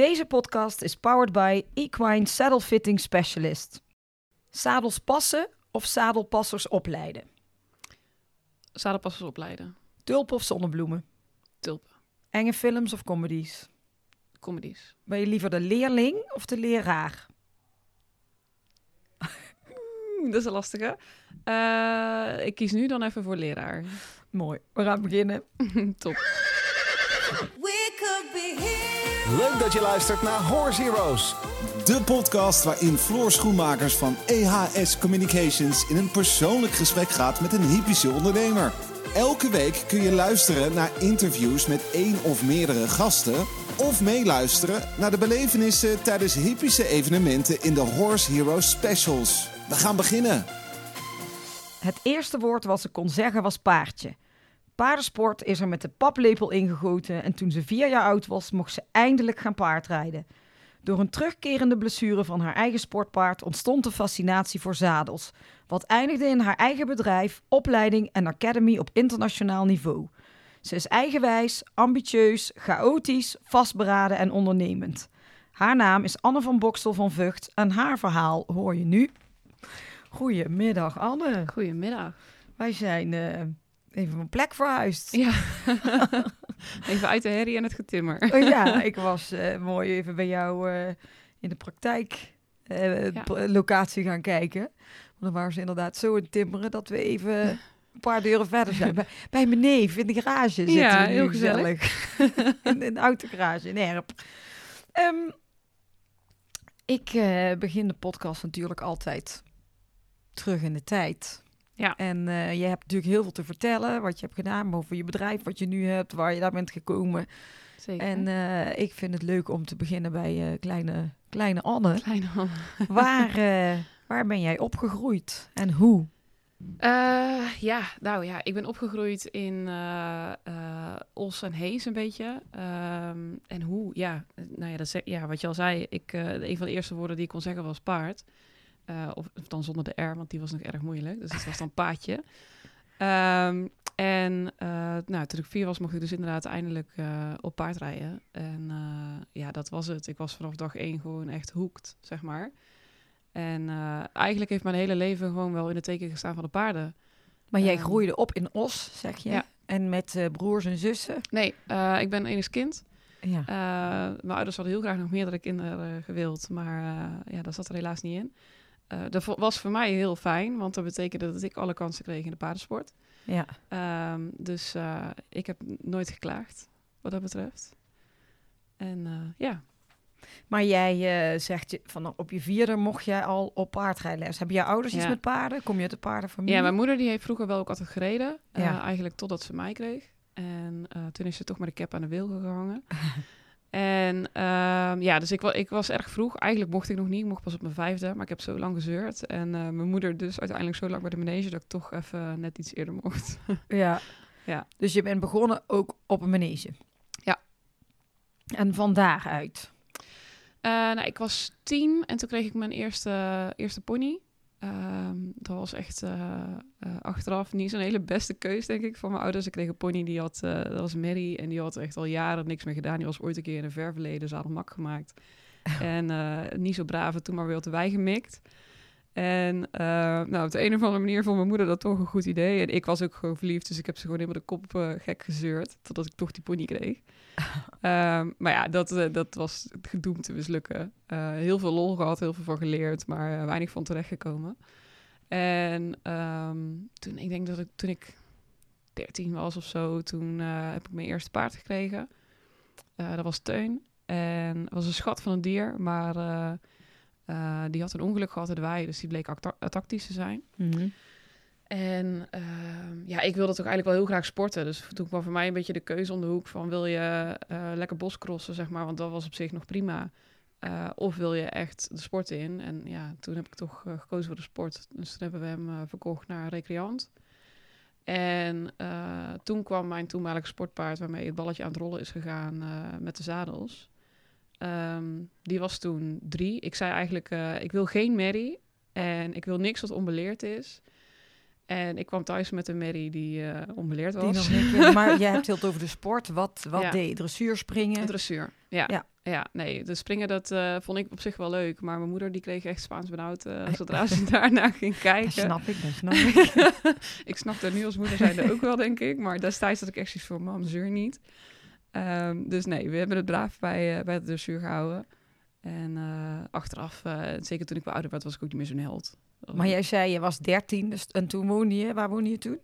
Deze podcast is powered by Equine Saddle Fitting Specialist. Zadels passen of zadelpassers opleiden? Zadelpassers opleiden. Tulpen of zonnebloemen? Tulpen. Enge films of comedies? Comedies. Ben je liever de leerling of de leraar? Dat is een lastige. Eh, ik kies nu dan even voor leraar. Mooi, we gaan beginnen. Top. Leuk dat je luistert naar Horse Heroes. De podcast waarin Floor Schoenmakers van EHS Communications in een persoonlijk gesprek gaat met een hypische ondernemer. Elke week kun je luisteren naar interviews met één of meerdere gasten. Of meeluisteren naar de belevenissen tijdens hypische evenementen in de Horse Heroes Specials. We gaan beginnen. Het eerste woord wat ze kon zeggen was paardje. Paardensport is er met de paplepel ingegoten en toen ze vier jaar oud was, mocht ze eindelijk gaan paardrijden. Door een terugkerende blessure van haar eigen sportpaard ontstond de fascinatie voor zadels, wat eindigde in haar eigen bedrijf, opleiding en academy op internationaal niveau. Ze is eigenwijs, ambitieus, chaotisch, vastberaden en ondernemend. Haar naam is Anne van Bokstel van Vught en haar verhaal hoor je nu. Goedemiddag Anne. Goedemiddag. Wij zijn eh, even van plek verhuisd. Ja. even uit de herrie en het getimmer. Oh ja, ik was eh, mooi even bij jou eh, in de praktijk eh, Ja. locatie gaan kijken. Want dan waren ze inderdaad zo in timmeren dat we even een paar deuren verder zijn. Bij, bij mijn neef in de garage zitten Ja, we nu heel gezellig. in, in de autogarage in Erp. Ehm, ik begin de podcast natuurlijk altijd terug in de tijd. Ja. En eh, je hebt natuurlijk heel veel te vertellen. Wat je hebt gedaan over je bedrijf, wat je nu hebt, waar je daar bent gekomen. Zeker. En eh, ik vind het leuk om te beginnen bij eh, kleine, kleine Anne. Kleine hand. waar, waar ben jij opgegroeid en hoe? Ja, nou ja, ik ben opgegroeid in Os en Hees een beetje. Ehm, en hoe, ja, nou ja, dat zeg, ja, wat je al zei, ik, een van de eerste woorden die ik kon zeggen was paard. Eh, of, of dan zonder de R, want die was nog erg moeilijk. Dus het was dan paadje. Ehm, en eh, nou, toen ik vier was, mocht ik dus inderdaad eindelijk eh, op paard rijden. En ja, dat was het. Ik was vanaf dag één gewoon echt hoekt, zeg maar. En eigenlijk heeft mijn hele leven gewoon wel in het teken gestaan van de paarden. Maar jij Ehm, groeide op in Os, zeg je? ja. En met broers en zussen? Nee, ik ben enig kind. Ja. Mijn ouders hadden heel graag nog meerdere kinderen gewild, maar ja, dat zat er helaas niet in. Eh, dat was voor mij heel fijn, want dat betekende dat ik alle kansen kreeg in de paardensport. ja. Ehm, dus eh, ik heb nooit geklaagd, wat dat betreft. En eh, ja, Maar jij zegt, je, van op je vierde mocht jij al op paardrijles. Hebben je ouders iets met paarden? Kom je uit de paardenfamilie? ja, mijn moeder die heeft vroeger wel ook altijd gereden, Ja. eigenlijk totdat ze mij kreeg. En toen is ze toch maar de kep aan de wil gehangen. En ehm, ja, dus ik, ik was erg vroeg. Eigenlijk mocht ik nog niet. Ik mocht pas op mijn vijfde. Maar ik heb zo lang gezeurd. En eh, mijn moeder dus uiteindelijk zo lang bij de manege... dat ik toch even net iets eerder mocht. Ja. Ja. Dus je bent begonnen ook op een manege? Ja. En van daaruit? Eh, nou, ik was tien en toen kreeg ik mijn eerste, eerste pony. Ehm, dat was echt eh, eh, achteraf niet zo'n hele beste keus, denk ik, van mijn ouders. Ik kreeg een pony, die had, eh, dat was Mary, en die had echt al jaren niks meer gedaan. Die was ooit een keer in een ver verleden zadelmak gemaakt. En eh, niet zo braaf, en toen maar weer op de wei gemikt. En eh, nou, op de een of andere manier vond mijn moeder dat toch een goed idee. En ik was ook gewoon verliefd, dus ik heb ze gewoon helemaal de kop eh, gek gezeurd. Totdat ik toch die pony kreeg. Ehm, maar ja, dat, eh, dat was gedoemd te mislukken. Heel veel lol gehad, heel veel van geleerd, maar weinig van terechtgekomen. En ehm, toen, ik denk dat ik toen ik 13 was of zo, toen heb ik mijn eerste paard gekregen. Dat was Teun. En het was een schat van een dier, maar eh, eh, die had een ongeluk gehad in de wei, dus die bleek acta- tactisch te zijn. En ehm, ja, ik wilde toch eigenlijk wel heel graag sporten. Dus toen kwam voor mij een beetje de keuze om de hoek van wil je eh, lekker boscrossen, zeg maar, want dat was op zich nog prima. Eh, of wil je echt de sport in? En ja, toen heb ik toch eh, gekozen voor de sport. Dus toen hebben we hem eh, verkocht naar Recreant. En eh, toen kwam mijn toenmalige sportpaard, waarmee het balletje aan het rollen is gegaan eh, met de zadels. Ehm, die was toen drie. Ik zei eigenlijk, eh, ik wil geen merrie en ik wil niks wat onbeleerd is. En ik kwam thuis met een merrie die eh onbeleerd Die was. nog niet, maar jij hebt het over de sport. Wat, wat Ja. deed? Dressuur springen? Dressuur. Ja, ja. Ja. nee, de springen dat eh, vond ik op zich wel leuk. Maar mijn moeder die kreeg echt Spaans benauwd eh, zodra ze daarna ging Dat kijken. snap ik, dat snap ik. ik snap dat nu als moeder zijnde ook wel, denk ik. Maar destijds had ik echt zoiets van, mam, zeur niet. Ehm, dus nee, we hebben het braaf bij, eh, bij het dressuur gehouden. En eh, achteraf, eh, zeker toen ik wel ouder werd, was ik ook niet meer zo'n held. Maar jij zei, je was 13 dus, en toen woonde je, waar woonde je toen?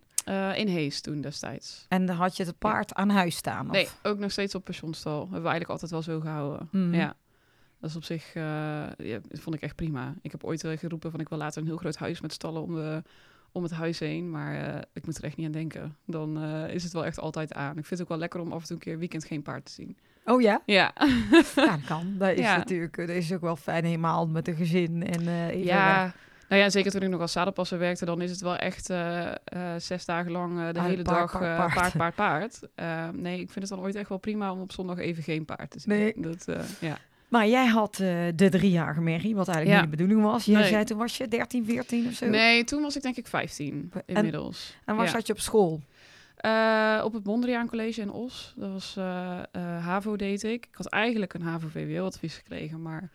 In Hees toen destijds. En dan had je het paard aan huis staan? Of? Nee, ook nog steeds op pensioenstal. Hebben we eigenlijk altijd wel zo gehouden. Mhm. Ja. Dat is op zich, ja, dat vond ik echt prima. Ik heb ooit geroepen van ik wil later een heel groot huis met stallen om, de, om het huis heen. Maar eh, ik moet er echt niet aan denken. Dan eh, is het wel echt altijd aan. Ik vind het ook wel lekker om af en toe een keer weekend geen paard te zien. Oh ja? Ja, Ja, dat kan. Dat is Ja. natuurlijk dat is ook wel fijn helemaal met een gezin. En, eh, weg. ja. Nou ja, zeker toen ik nog als zadelpasser werkte, dan is het wel echt eh, eh, zes dagen lang eh, de Ah, hele paard, dag paard, eh, paard. paard, paard, paard. Eh, nee, ik vind het dan ooit echt wel prima om op zondag even geen paard te zien. Nee. Dat, eh, ja. Maar jij had eh, de driejarige Mary, wat eigenlijk niet de bedoeling was. Jij Nee. zei toen was je 13, 14 of zo. Nee, toen was ik denk ik 15 En- inmiddels. En waar zat je op school? Eh, op het Mondriaan College in Os. Dat was eh, HAVO deed ik. Ik had eigenlijk een HAVO-VWO-advies gekregen, maar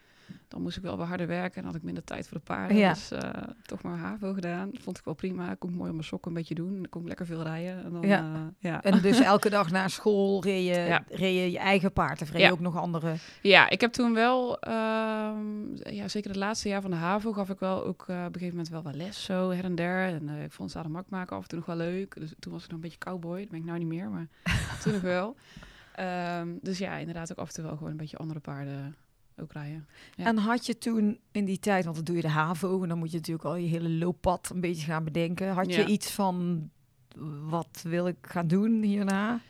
dan moest ik wel wat harder werken en had ik minder tijd voor de paarden. Ja. Dus eh, toch maar HAVO gedaan. Vond ik wel prima. Kon ik mooi op mijn sokken een beetje doen. Dan kon ik lekker veel rijden. En dan, Ja. ja. En dus elke dag na school reed je, Ja. reed je je eigen paard of reed je ook nog andere? ja, ik heb toen wel, ehm, ja, zeker het laatste jaar van de HAVO gaf ik wel ook eh, op een gegeven moment wel wat les zo her en der. En eh, ik vond zadelmak maken af en toe nog wel leuk. Dus toen was ik nog een beetje cowboy. Dat ben ik nou niet meer, maar toen nog wel. Ehm, dus ja, inderdaad ook af en toe wel gewoon een beetje andere paarden ook rijden. Ja. En had je toen in die tijd, want dan doe je de HAVO en dan moet je natuurlijk al je hele looppad een beetje gaan bedenken. Had Ja. je iets van wat wil ik gaan doen hierna?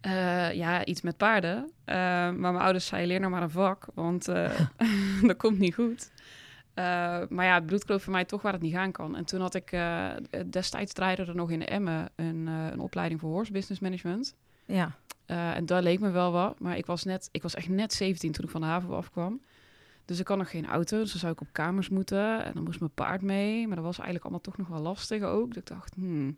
Eh, ja, iets met paarden. Eh, maar mijn ouders zeiden, leer nou maar een vak, want eh, dat komt niet goed. Maar ja, het bloedkloof voor mij toch waar het niet gaan kan. En toen had ik destijds draaide er nog in de Emmen een, een opleiding voor horse business management. Ja. Eh, en daar leek me wel wat. Maar ik was, net, ik was echt net 17 toen ik van de haven afkwam. Dus ik had nog geen auto. Dus dan zou ik op kamers moeten. En dan moest mijn paard mee. Maar dat was eigenlijk allemaal toch nog wel lastig ook. Dus ik dacht, hmm.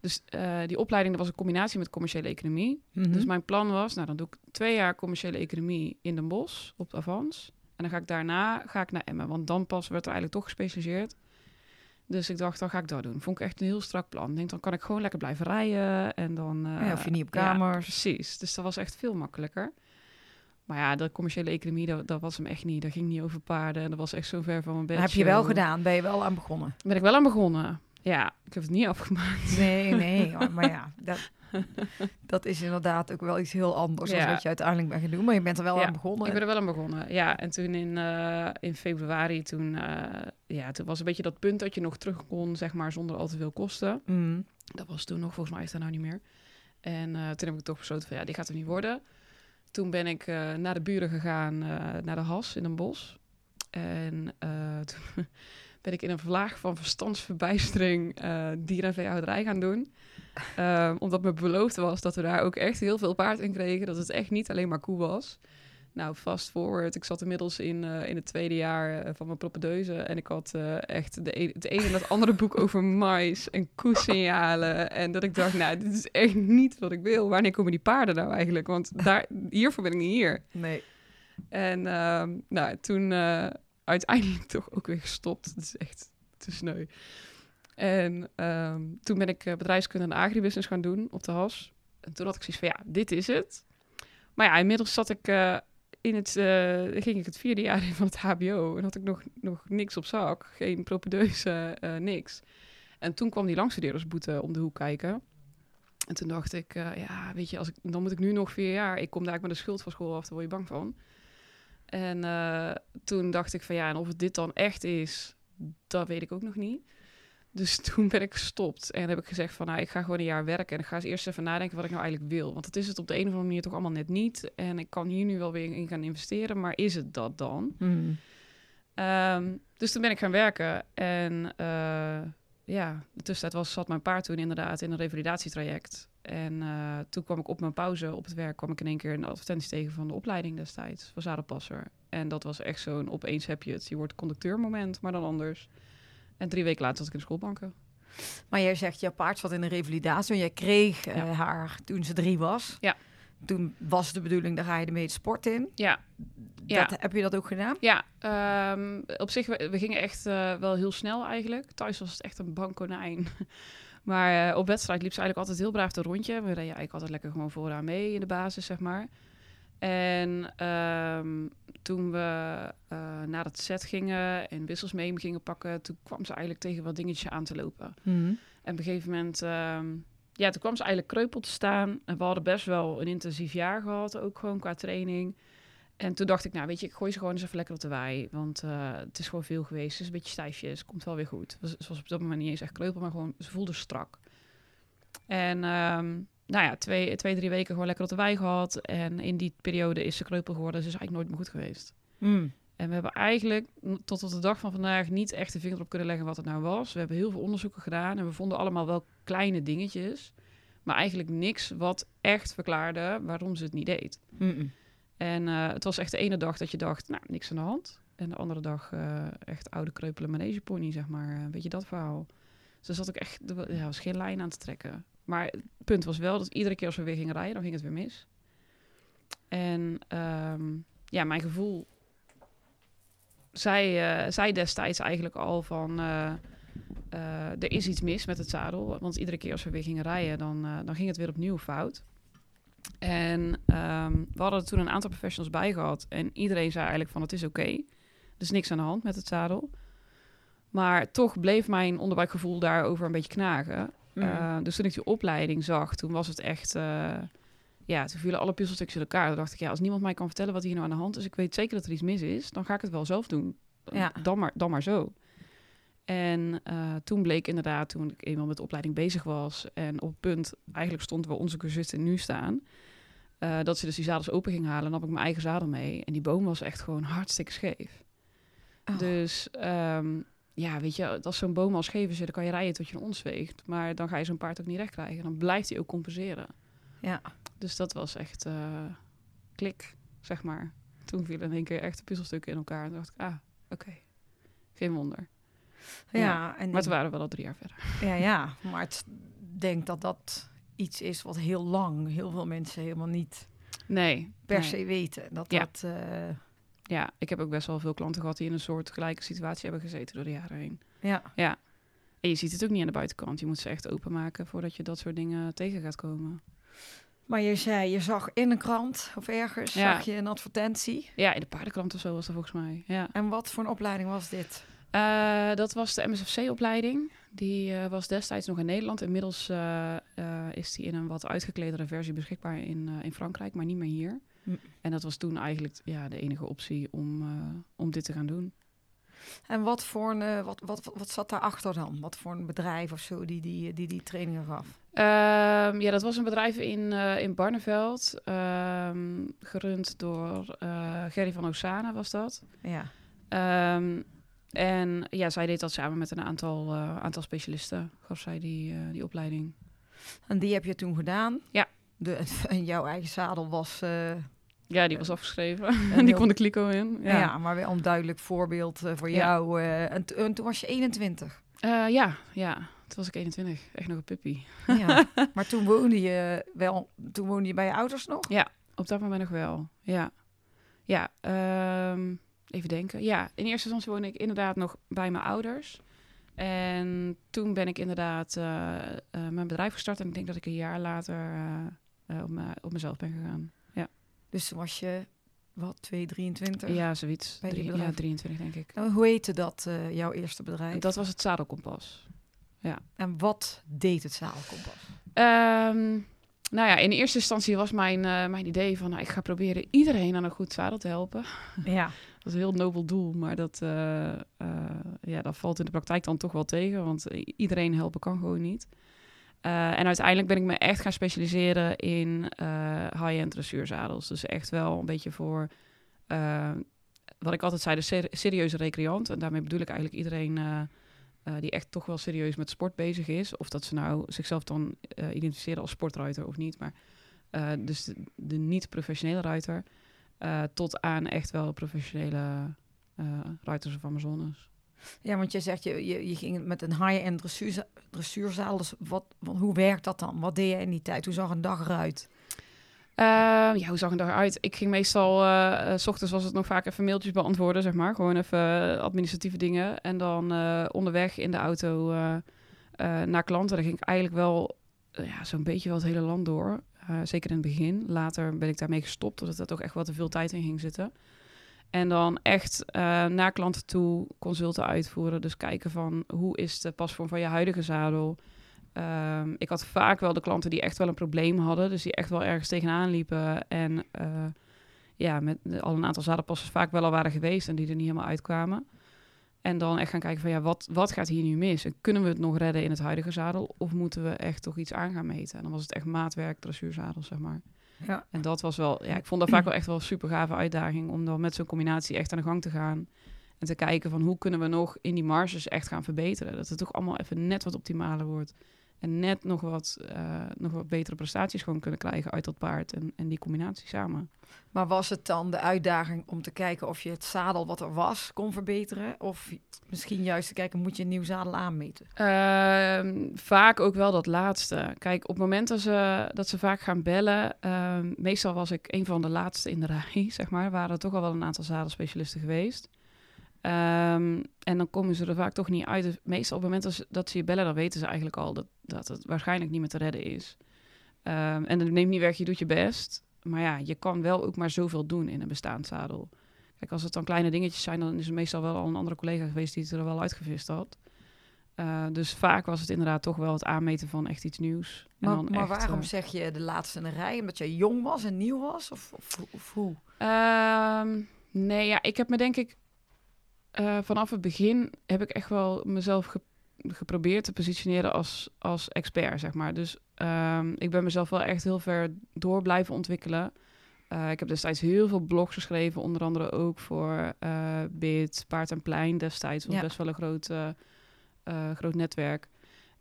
Dus eh, die opleiding dat was een combinatie met commerciële economie. Mhm. Dus mijn plan was, nou dan doe ik twee jaar commerciële economie in Den Bosch op de Avans. En dan ga ik daarna ga ik naar Emmen. Want dan pas werd er eigenlijk toch gespecialiseerd. Dus ik dacht, dan ga ik dat doen. Vond ik echt een heel strak plan. Ik denk, dan kan ik gewoon lekker blijven rijden. En dan... eh, Ja, hoef je niet op ja, kamers. precies. Dus dat was echt veel makkelijker. Maar ja, de commerciële economie, dat, dat was hem echt niet. Dat ging niet over paarden. En dat was echt zo ver van mijn bed. Heb je wel gedaan, ben je wel aan begonnen. Ben ik wel aan begonnen. Ja, ik heb het niet afgemaakt. Nee, nee, maar ja, dat, dat is inderdaad ook wel iets heel anders dan Ja. wat je uiteindelijk bent gaan doen. Maar je bent er wel Ja, aan begonnen. Ik ben er wel aan begonnen, ja. En toen in, eh, in februari, toen, eh, ja, toen was een beetje dat punt dat je nog terug kon, zeg maar, zonder al te veel kosten. Mm. Dat was toen nog, volgens mij is dat nou niet meer. En eh, toen heb ik toch besloten van, ja, dit gaat er niet worden. Toen ben ik naar de buren gegaan, naar de Has in een bos. En toen ben ik in een vlaag van verstandsverbijstering eh dier- en veehouderij gaan doen. Eh, omdat me beloofd was dat we daar ook echt heel veel paard in kregen. Dat het echt niet alleen maar koe was. Nou, fast forward. Ik zat inmiddels in, eh, in het tweede jaar eh, van mijn propedeuse. En ik had echt de een, het ene en het andere boek over mais en koesignalen. En dat ik dacht, nou, dit is echt niet wat ik wil. Wanneer komen die paarden nou eigenlijk? Want daar, hiervoor ben ik niet hier. Nee. En ehm, nou, toen uiteindelijk toch ook weer gestopt. Het is echt te sneu. En ehm, toen ben ik eh, bedrijfskunde en agribusiness gaan doen op de HAS. En toen had ik zoiets van, ja, dit is het. Maar ja, inmiddels zat ik eh, in het, eh, ging ik het vierde jaar in van het HBO. En had ik nog, nog niks op zak. Geen propedeuse, eh, niks. En toen kwam die langstudeerdersboete om de hoek kijken. En toen dacht ik, ja, weet je, als ik, dan moet ik nu nog vier jaar. Ik kom daar met de schuld van school af, daar word je bang van. En eh, toen dacht ik van ja, en of het dit dan echt is, dat weet ik ook nog niet. Dus toen ben ik gestopt en heb ik gezegd van nou, ik ga gewoon een jaar werken en ik ga eens eerst even nadenken wat ik nou eigenlijk wil. Want het is het op de een of andere manier toch allemaal net niet. En ik kan hier nu wel weer in gaan investeren, maar is het dat dan? Mm. Ehm, dus toen ben ik gaan werken en eh, ja, de tussentijd was, zat mijn paard toen inderdaad in een revalidatietraject. En eh, toen kwam ik op mijn pauze op het werk, kwam ik in één keer een advertentie tegen van de opleiding destijds, voor zadelpasser. En dat was echt zo'n opeens heb je het, je wordt conducteur moment, maar dan anders. En drie weken later zat ik in de schoolbanken. Maar jij zegt, jouw paard zat in een revalidatie. En jij kreeg eh, haar toen ze drie was. Ja. Toen was de bedoeling, daar ga je ermee de sport in. Ja, ja. Dat, heb je dat ook gedaan? Ja, ehm, op zich, we, we gingen echt eh, wel heel snel eigenlijk. Thuis was het echt een bang konijn. Maar eh, op wedstrijd liep ze eigenlijk altijd heel braaf een rondje. We reden eigenlijk altijd lekker gewoon vooraan mee in de basis, zeg maar. En ehm, toen we eh, naar het set gingen en wissels mee gingen pakken... toen kwam ze eigenlijk tegen wat dingetjes aan te lopen. Mhm. En op een gegeven moment, ehm, ja, toen kwam ze eigenlijk kreupel te staan. En we hadden best wel een intensief jaar gehad, ook gewoon qua training. En toen dacht ik, nou weet je, ik gooi ze gewoon eens even lekker op de wei. Want eh, het is gewoon veel geweest. Het is een beetje stijfjes, komt wel weer goed. Ze was, was op dat moment niet eens echt kreupel, maar gewoon, ze voelde strak. En ehm, nou ja, twee, twee, drie weken gewoon lekker op de wei gehad. En in die periode is ze kreupel geworden. Ze is eigenlijk nooit meer goed geweest. Mm. En we hebben eigenlijk tot op de dag van vandaag niet echt de vinger op kunnen leggen wat het nou was. We hebben heel veel onderzoeken gedaan en we vonden allemaal wel kleine dingetjes. Maar eigenlijk niks wat echt verklaarde waarom ze het niet deed. Mm-mm. En eh, het was echt de ene dag dat je dacht, nou, niks aan de hand. En de andere dag eh, echt oude kreupele manegepony, zeg maar. Een beetje dat verhaal. Dus er zat ook echt, ja, was geen lijn aan te trekken. Maar het punt was wel dat iedere keer als we weer gingen rijden, dan ging het weer mis. En ehm, ja, mijn gevoel zei, eh, zei destijds eigenlijk al van... eh, eh, er is iets mis met het zadel. Want iedere keer als we weer gingen rijden, dan, eh, dan ging het weer opnieuw fout. En ehm, we hadden er toen een aantal professionals bij gehad. En iedereen zei eigenlijk van het is oké. Er is niks aan de hand met het zadel. Maar toch bleef mijn onderbuikgevoel daarover een beetje knagen. Mhm. Eh, dus toen ik die opleiding zag, toen was het echt... eh, ja, toen vielen alle puzzelstukjes in elkaar. Toen dacht ik, ja, als niemand mij kan vertellen wat hier nou aan de hand is... ik weet zeker dat er iets mis is, dan ga ik het wel zelf doen. Ja. Dan, maar, dan maar zo. En eh, toen bleek inderdaad, toen ik eenmaal met de opleiding bezig was... en op het punt eigenlijk stond waar onze cursisten nu staan... eh, dat ze dus die zadels open ging halen. Had ik mijn eigen zadel mee. En die boom was echt gewoon hartstikke scheef. Oh. Dus ehm, ja, weet je, als zo'n boom al scheef is, dan kan je rijden tot je een ons weegt. Maar dan ga je zo'n paard ook niet recht krijgen. Dan blijft hij ook compenseren. Ja. Dus dat was echt eh, klik, zeg maar. Toen vielen in één keer echt de puzzelstukken in elkaar. En dacht ik, ah, oké. Geen wonder. Ja, en Maar toen waren we wel al drie jaar verder. ja, ja, maar het, ik denk dat dat iets is wat heel lang heel veel mensen helemaal niet Nee. per nee. se weten. Dat Ja. dat, eh, Ja, ik heb ook best wel veel klanten gehad die in een soort gelijke situatie hebben gezeten door de jaren heen. ja. En je ziet het ook niet aan de buitenkant. Je moet ze echt openmaken voordat je dat soort dingen tegen gaat komen. Maar je zei, je zag in een krant of ergens, Ja. zag je een advertentie. Ja, in de paardenkrant of zo was dat volgens mij. Ja. En wat voor een opleiding was dit? Eh, dat was de MSFC-opleiding. Die eh, was destijds nog in Nederland. Inmiddels eh, is die in een wat uitgekledere versie beschikbaar in, in Frankrijk, maar niet meer hier. Hm. En dat was toen eigenlijk ja, de enige optie om, om dit te gaan doen. En wat voor een, wat, wat, wat, zat daarachter dan? Wat voor een bedrijf of zo die die, die, die trainingen gaf? Ehm, ja, dat was een bedrijf in, in Barneveld. ehm, gerund door Gerry van Osana was dat. Ja. Ehm, en ja, zij deed dat samen met een aantal, eh, aantal specialisten. Gaf zij die, eh, die opleiding. En die heb je toen gedaan? Ja. De, en jouw eigen zadel was... eh, Ja, die was afgeschreven. En die kon de kliko in. ja. Ja, maar wel een duidelijk voorbeeld voor Ja. jou. en, en toen was je 21. Eh, ja, ja. Toen was ik 21. Echt nog een puppy. Ja. maar toen woonde je wel... Toen woonde je bij je ouders nog? Op dat moment nog wel. Ja. Ja, ehm, even denken. Ja, in eerste instantie woonde ik inderdaad nog bij mijn ouders. En toen ben ik inderdaad eh, eh, mijn bedrijf gestart. En ik denk dat ik een jaar later eh, op, op mezelf ben gegaan. Dus toen was je, wat, 2, 23? Ja, zoiets. Bij Drie- ja, bedrijf. 23 denk ik. En hoe heette dat, jouw eerste bedrijf? Dat was het zadelkompas. En wat deed het zadelkompas? Ehm, nou ja, in eerste instantie was mijn, mijn idee van... Nou, ik ga proberen iedereen aan een goed zadel te helpen. Ja. Is een heel nobel doel, maar dat, eh, eh, ja, dat valt in de praktijk dan toch wel tegen. Want iedereen helpen kan gewoon niet. Eh, en uiteindelijk ben ik me echt gaan specialiseren in high-end dressuurzadels. Dus echt wel een beetje voor, wat ik altijd zei, de ser- serieuze recreant. En daarmee bedoel ik eigenlijk iedereen die echt toch wel serieus met sport bezig is. Of dat ze nou zichzelf dan identificeren als sportruiter of niet. Maar dus de, de niet-professionele ruiter. Eh, tot aan echt wel professionele eh ruiters of Amazones. Ja, want je zegt, je, je, je ging met een high-end dressuurza- dressuurzaal. Dus wat, wat, hoe werkt dat dan? Wat deed je in die tijd? Hoe zag een dag eruit? Eh, ja, hoe zag het eruit? Ik ging meestal, eh, s ochtends was het nog vaak even mailtjes beantwoorden, zeg maar. Gewoon even administratieve dingen. En dan onderweg in de auto naar klanten. Daar ging ik eigenlijk wel ja, zo'n beetje wel het hele land door. Eh, zeker in het begin. Later ben ik daarmee gestopt, omdat er toch echt wel te veel tijd in ging zitten. En dan echt eh, naar klanten toe consulten uitvoeren. Dus kijken van hoe is de pasvorm van je huidige zadel. Ehm, ik had vaak wel de klanten die echt wel een probleem hadden. Dus die echt wel ergens tegenaan liepen. En eh, ja, met al een aantal zadelpassers vaak wel al waren geweest en die er niet helemaal uitkwamen. En dan echt gaan kijken van ja, wat, wat gaat hier nu mis? En kunnen we het nog redden in het huidige zadel? Of moeten we echt toch iets aan gaan meten? En dan was het echt maatwerk, dressuurzadel, zeg maar. Ja. En dat was wel, ja, ik vond dat vaak wel echt wel een super gave uitdaging om dan met zo'n combinatie echt aan de gang te gaan. En te kijken van hoe kunnen we nog in die marges echt gaan verbeteren. Dat het toch allemaal even net wat optimaler wordt. En net nog wat, eh, nog wat betere prestaties gewoon kunnen krijgen uit dat paard en, en die combinatie samen. Maar was het dan de uitdaging om te kijken of je het zadel wat er was kon verbeteren? Of misschien juist te kijken, moet je een nieuw zadel aanmeten? Ehm, vaak ook wel dat laatste. Kijk, op het moment dat ze, dat ze vaak gaan bellen, ehm, meestal was ik een van de laatste in de rij, zeg maar. Waren er toch al wel een aantal zadelspecialisten geweest. Ehm, en dan komen ze er vaak toch niet uit. Meestal op het moment dat ze, dat ze je bellen, dan weten ze eigenlijk al dat, dat het waarschijnlijk niet meer te redden is. Ehm, en dat neemt niet weg, je doet je best. Maar ja, je kan wel ook maar zoveel doen in een bestaand zadel. Kijk, als het dan kleine dingetjes zijn, dan is er meestal wel al een andere collega geweest die het er wel uitgevist had. Eh, dus vaak was het inderdaad toch wel het aanmeten van echt iets nieuws. En Maar, dan maar echt, waarom eh, zeg je de laatste in de rij? Omdat jij jong was en nieuw was? Of, of, of hoe? Ehm, nee, ja, ik heb me denk ik eh, vanaf het begin heb ik echt wel mezelf ge- geprobeerd te positioneren als, als expert, zeg maar. Dus ehm, ik ben mezelf wel echt heel ver door blijven ontwikkelen. Eh, ik heb destijds heel veel blogs geschreven, onder andere ook voor eh BIT, Paard en Plein destijds. was Ja. best wel een groot, groot netwerk.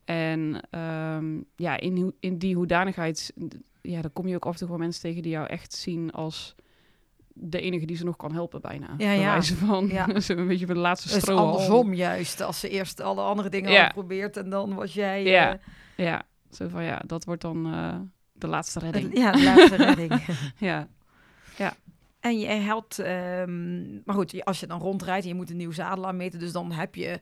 En ehm, ja, in, in die hoedanigheid, ja, dan kom je ook af en toe wel mensen tegen die jou echt zien als de enige die ze nog kan helpen bijna. Ja, ja. wijze van, Ja. zo een beetje bij de laatste Het is strohalm. andersom juist. Als ze eerst alle andere dingen Ja. hadden geprobeerd en dan was jij... Ja. eh, Ja, zo van ja, dat wordt dan eh, de laatste redding. ja, de laatste redding. Ja. En je had, ehm, maar goed, als je dan rondrijdt en je moet een nieuw zadel aanmeten, dus dan heb je,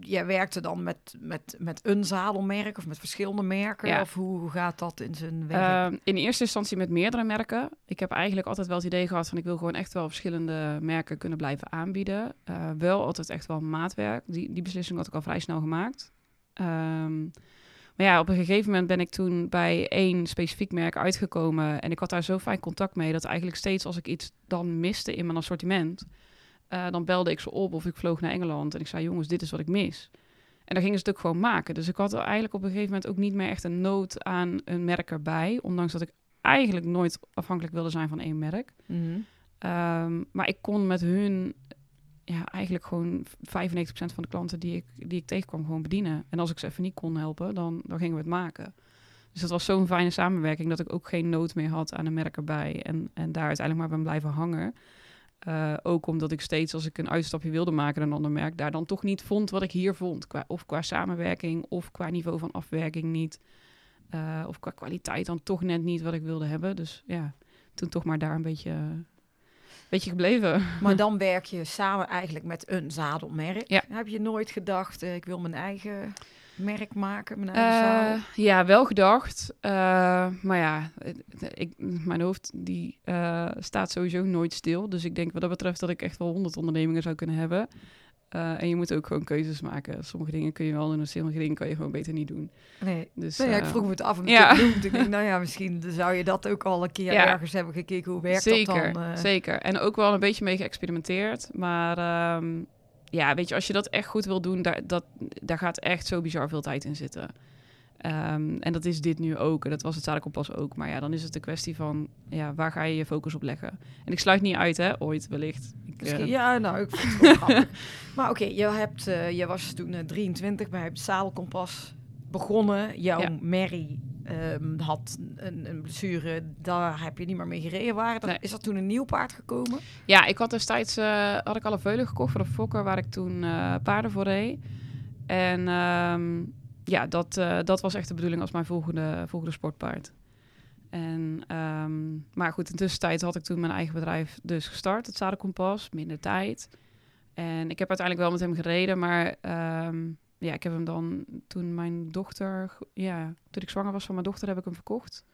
jij werkte dan met, met, met een zadelmerk of met verschillende merken, Ja. of hoe, hoe gaat dat in zijn werk? Ehm, in eerste instantie met meerdere merken. Ik heb eigenlijk altijd wel het idee gehad van ik wil gewoon echt wel verschillende merken kunnen blijven aanbieden. Eh, wel altijd echt wel maatwerk. Die, die beslissing had ik al vrij snel gemaakt. Ehm, maar ja, op een gegeven moment ben ik toen bij één specifiek merk uitgekomen. En ik had daar zo fijn contact mee dat eigenlijk steeds als ik iets dan miste in mijn assortiment, eh, dan belde ik ze op of ik vloog naar Engeland en ik zei: Jongens, dit is wat ik mis. En dan gingen ze het ook gewoon maken. Dus ik had er eigenlijk op een gegeven moment ook niet meer echt een nood aan een merk erbij. Ondanks dat ik eigenlijk nooit afhankelijk wilde zijn van één merk. Mhm. Ehm, maar ik kon met hun ja, eigenlijk gewoon 95% van de klanten die ik, die ik tegenkwam gewoon bedienen. En als ik ze even niet kon helpen, dan, dan gingen we het maken. Dus dat was zo'n fijne samenwerking dat ik ook geen nood meer had aan een merk erbij. En, en daar uiteindelijk maar ben blijven hangen. Eh, ook omdat ik steeds, als ik een uitstapje wilde maken naar een ander merk, daar dan toch niet vond wat ik hier vond. Qua, of qua samenwerking, of qua niveau van afwerking niet. Eh, of qua kwaliteit dan toch net niet wat ik wilde hebben. Dus ja, toen toch maar daar een beetje, beetje gebleven. Maar dan werk je samen eigenlijk met een zadelmerk. Ja. Heb je nooit gedacht, eh, ik wil mijn eigen merk maken, zadel? Eh, ja, wel gedacht. Eh, maar ja, ik, mijn hoofd die, eh, staat sowieso nooit stil. Dus ik denk wat dat betreft dat ik echt wel honderd ondernemingen zou kunnen hebben. En je moet ook gewoon keuzes maken. Sommige dingen kun je wel doen, en sommige dingen kan je gewoon beter niet doen. Nee. Dus, Nee, ja, ik vroeg me het af omdat ja. noemt. Ik denk, nou ja, misschien zou je dat ook al een keer Ja. ergens hebben gekeken. Hoe werkt zeker, dat dan? eh? zeker. En ook wel een beetje mee geëxperimenteerd. Maar ehm, ja, weet je, als je dat echt goed wil doen, daar, dat, daar gaat echt zo bizar veel tijd in zitten. Ehm, en dat is dit nu ook. En dat was het zadelkompas ook. Maar ja, dan is het een kwestie van, ja, waar ga je je focus op leggen? En ik sluit niet uit, hè, ooit wellicht. Ik, eh, ja, nou, ik vind het wel. Maar oké, je, hebt, eh, je was toen eh, 23 bij het Zadelkompas begonnen. Jouw Ja. Mary ehm, had een, een blessure, daar heb je niet meer mee gereden. Waren. Nee. Is er toen een nieuw paard gekomen? Ja, ik had destijds eh, had ik al een veulen gekocht voor de fokker waar ik toen eh, paarden voor reed. En ehm, ja, dat, eh, dat was echt de bedoeling als mijn volgende, volgende sportpaard. En, ehm, maar goed, in tussentijd had ik toen mijn eigen bedrijf dus gestart, het Zadenkompas, minder tijd. En ik heb uiteindelijk wel met hem gereden, maar ja, ik heb hem dan toen mijn dochter, ja, toen ik zwanger was van mijn dochter, heb ik hem verkocht.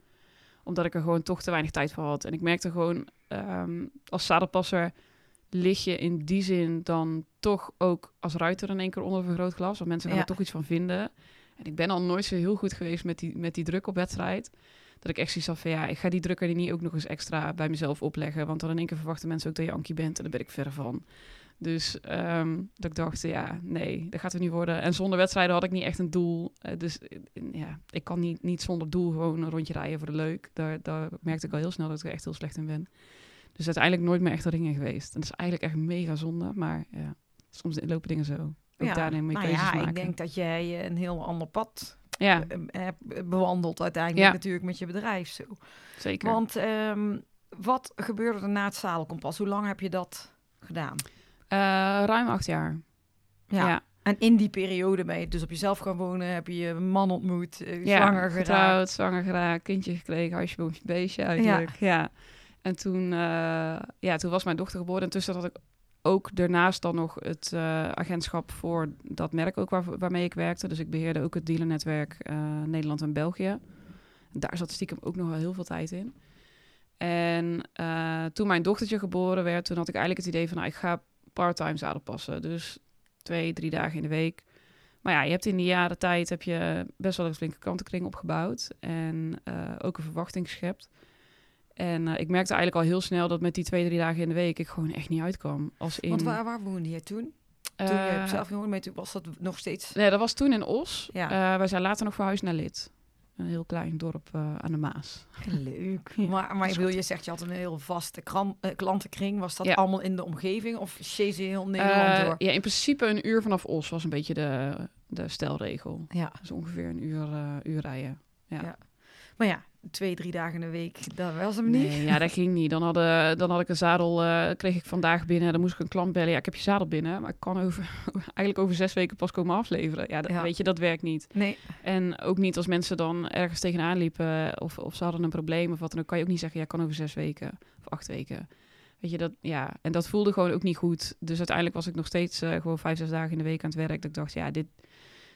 Omdat ik er gewoon toch te weinig tijd voor had. En ik merkte gewoon, ehm, als zadelpasser lig je in die zin dan toch ook als ruiter in één keer onder een vergrootglas. Want mensen gaan Ja. er toch iets van vinden. En ik ben al nooit zo heel goed geweest met die, met die druk op wedstrijd. Dat ik echt zoiets had van, ja, ik ga die druk er niet ook nog eens extra bij mezelf opleggen. Want dan in één keer verwachten mensen ook dat je Ankie bent. En daar ben ik ver van. Dus ehm, dat ik dacht, ja, nee, dat gaat er niet worden. En zonder wedstrijden had ik niet echt een doel. Eh, dus eh, ja, ik kan niet, niet zonder doel gewoon een rondje rijden voor de leuk. Daar, daar merkte ik al heel snel dat ik er echt heel slecht in ben. Dus uiteindelijk nooit meer echt ringen geweest. En dat is eigenlijk echt mega zonde. Maar ja, soms lopen dingen zo. Ook daarin moet je nou keuzes ja, maken. ik denk dat jij een heel ander pad Ja, eh, hebt bewandeld uiteindelijk Ja. natuurlijk met je bedrijf zo. zeker. Want ehm, wat gebeurde er na het zadelkompas? Hoe lang heb je dat gedaan? Eh, ruim acht jaar. Ja, En in die periode ben je dus op jezelf gaan wonen, heb je je man ontmoet, eh, Ja, zwanger geraakt. getrouwd, zwanger geraakt, kindje gekregen, huisje, boompje, beestje eigenlijk. Ja. En toen, eh, ja, toen was mijn dochter geboren. En tussen had ik ook daarnaast dan nog het agentschap voor dat merk ook waar, waarmee ik werkte. Dus ik beheerde ook het dealernetwerk Nederland en België. Daar zat stiekem ook nog wel heel veel tijd in. En toen mijn dochtertje geboren werd, toen had ik eigenlijk het idee van, nou, ik ga part-time zadelpassen. Dus twee, drie dagen in de week. Maar ja, je hebt in die jaren tijd heb je best wel een flinke klantenkring opgebouwd. En eh, ook een verwachting geschept. En eh, ik merkte eigenlijk al heel snel dat met die twee, drie dagen in de week ik gewoon echt niet uitkwam. Als in, Want waar, waar woonde je toen? Toen je eh, zelf toen was dat nog steeds... Nee, dat was toen in Os. Ja. Wij zijn later nog verhuisd naar Lid. Een heel klein dorp eh, aan de Maas. Leuk. Ja, maar wil je zegt, je had een heel vaste kran- eh, klantenkring. Was dat Ja. allemaal in de omgeving of je heel Nederland Eh, door? ja, in principe een uur vanaf Os was een beetje de, de stelregel. Ja. Dus ongeveer een uur, uur rijden. Ja. Maar ja, twee, drie dagen in de week, dat was hem niet. Nee, ja, dat ging niet. Dan, hadden, dan had ik een zadel, eh, kreeg ik vandaag binnen. Dan moest ik een klant bellen. Ja, ik heb je zadel binnen, maar ik kan over, eigenlijk over zes weken pas komen afleveren. Ja, dat, Ja. weet je, dat werkt niet. Nee. En ook niet als mensen dan ergens tegenaan liepen of, of ze hadden een probleem of wat dan ook, kan je ook niet zeggen, ja, kan over zes weken of acht weken. Weet je, dat, ja, en dat voelde gewoon ook niet goed. Dus uiteindelijk was ik nog steeds eh, gewoon vijf, zes dagen in de week aan het werk. Dat ik dacht, ja, dit,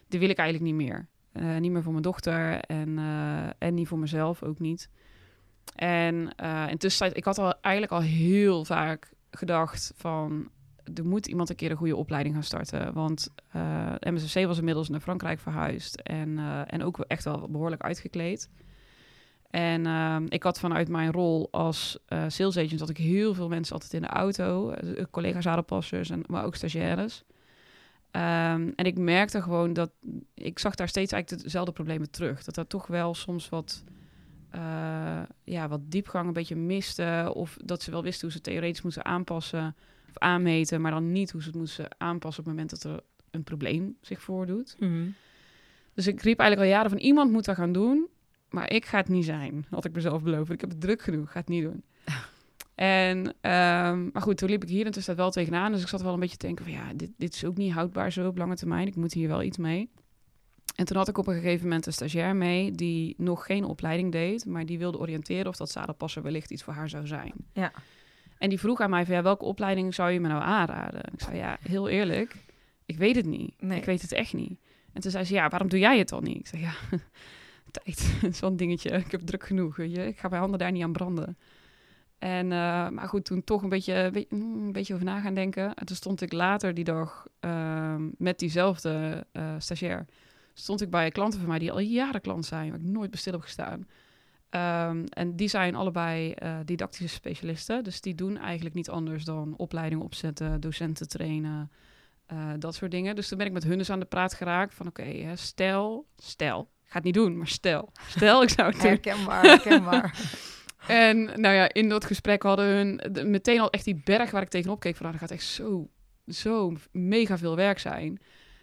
dit wil ik eigenlijk niet meer. Eh, niet meer voor mijn dochter en, eh, en niet voor mezelf ook niet. En eh in tussentijd, ik had al eigenlijk al heel vaak gedacht van, er moet iemand een keer een goede opleiding gaan starten. Want MSC was inmiddels naar Frankrijk verhuisd en, en ook echt wel behoorlijk uitgekleed. En ik had vanuit mijn rol als sales agent had ik heel veel mensen altijd in de auto, collega's aardappelsers en maar ook stagiaires. Ehm, en ik merkte gewoon dat ik zag daar steeds eigenlijk dezelfde problemen terug. Dat er toch wel soms wat, eh, ja, wat diepgang een beetje miste. Of dat ze wel wisten hoe ze theoretisch moesten aanpassen of aanmeten, maar dan niet hoe ze het moesten aanpassen op het moment dat er een probleem zich voordoet. Mhm. Dus ik riep eigenlijk al jaren van iemand moet dat gaan doen, maar ik ga het niet zijn, had ik mezelf beloofd. Ik heb het druk genoeg, ga het niet doen. En, ehm, maar goed, toen liep ik hier en toen staat wel tegenaan. Dus ik zat wel een beetje te denken van ja, dit, dit is ook niet houdbaar zo op lange termijn. Ik moet hier wel iets mee. En toen had ik op een gegeven moment een stagiair mee die nog geen opleiding deed, maar die wilde oriënteren of dat zadelpassen wellicht iets voor haar zou zijn. Ja. En die vroeg aan mij van ja, welke opleiding zou je me nou aanraden? En ik zei ja, heel eerlijk, ik weet het niet. Nee. Ik weet het echt niet. En toen zei ze ja, waarom doe jij het dan niet? Ik zei ja, tijd, zo'n dingetje. Ik heb druk genoeg, weet je. Ik ga mijn handen daar niet aan branden. En, eh, maar goed, toen toch een beetje, een beetje, mm, een beetje over na gaan denken. En toen stond ik later die dag ehm, met diezelfde eh, stagiair. Stond ik bij klanten van mij die al jaren klant zijn, waar ik nooit bestil heb gestaan. Ehm, en die zijn allebei eh, didactische specialisten. Dus die doen eigenlijk niet anders dan opleidingen opzetten, docenten trainen, dat soort dingen. Dus toen ben ik met hun dus aan de praat geraakt van oké, stel, stel. Ik ga het niet doen, maar stel. Stel, ik zou het doen. Herkenbaar, herkenbaar. En nou ja, in dat gesprek hadden hun meteen al echt die berg waar ik tegenop keek van, nou, dat gaat echt zo, zo mega veel werk zijn.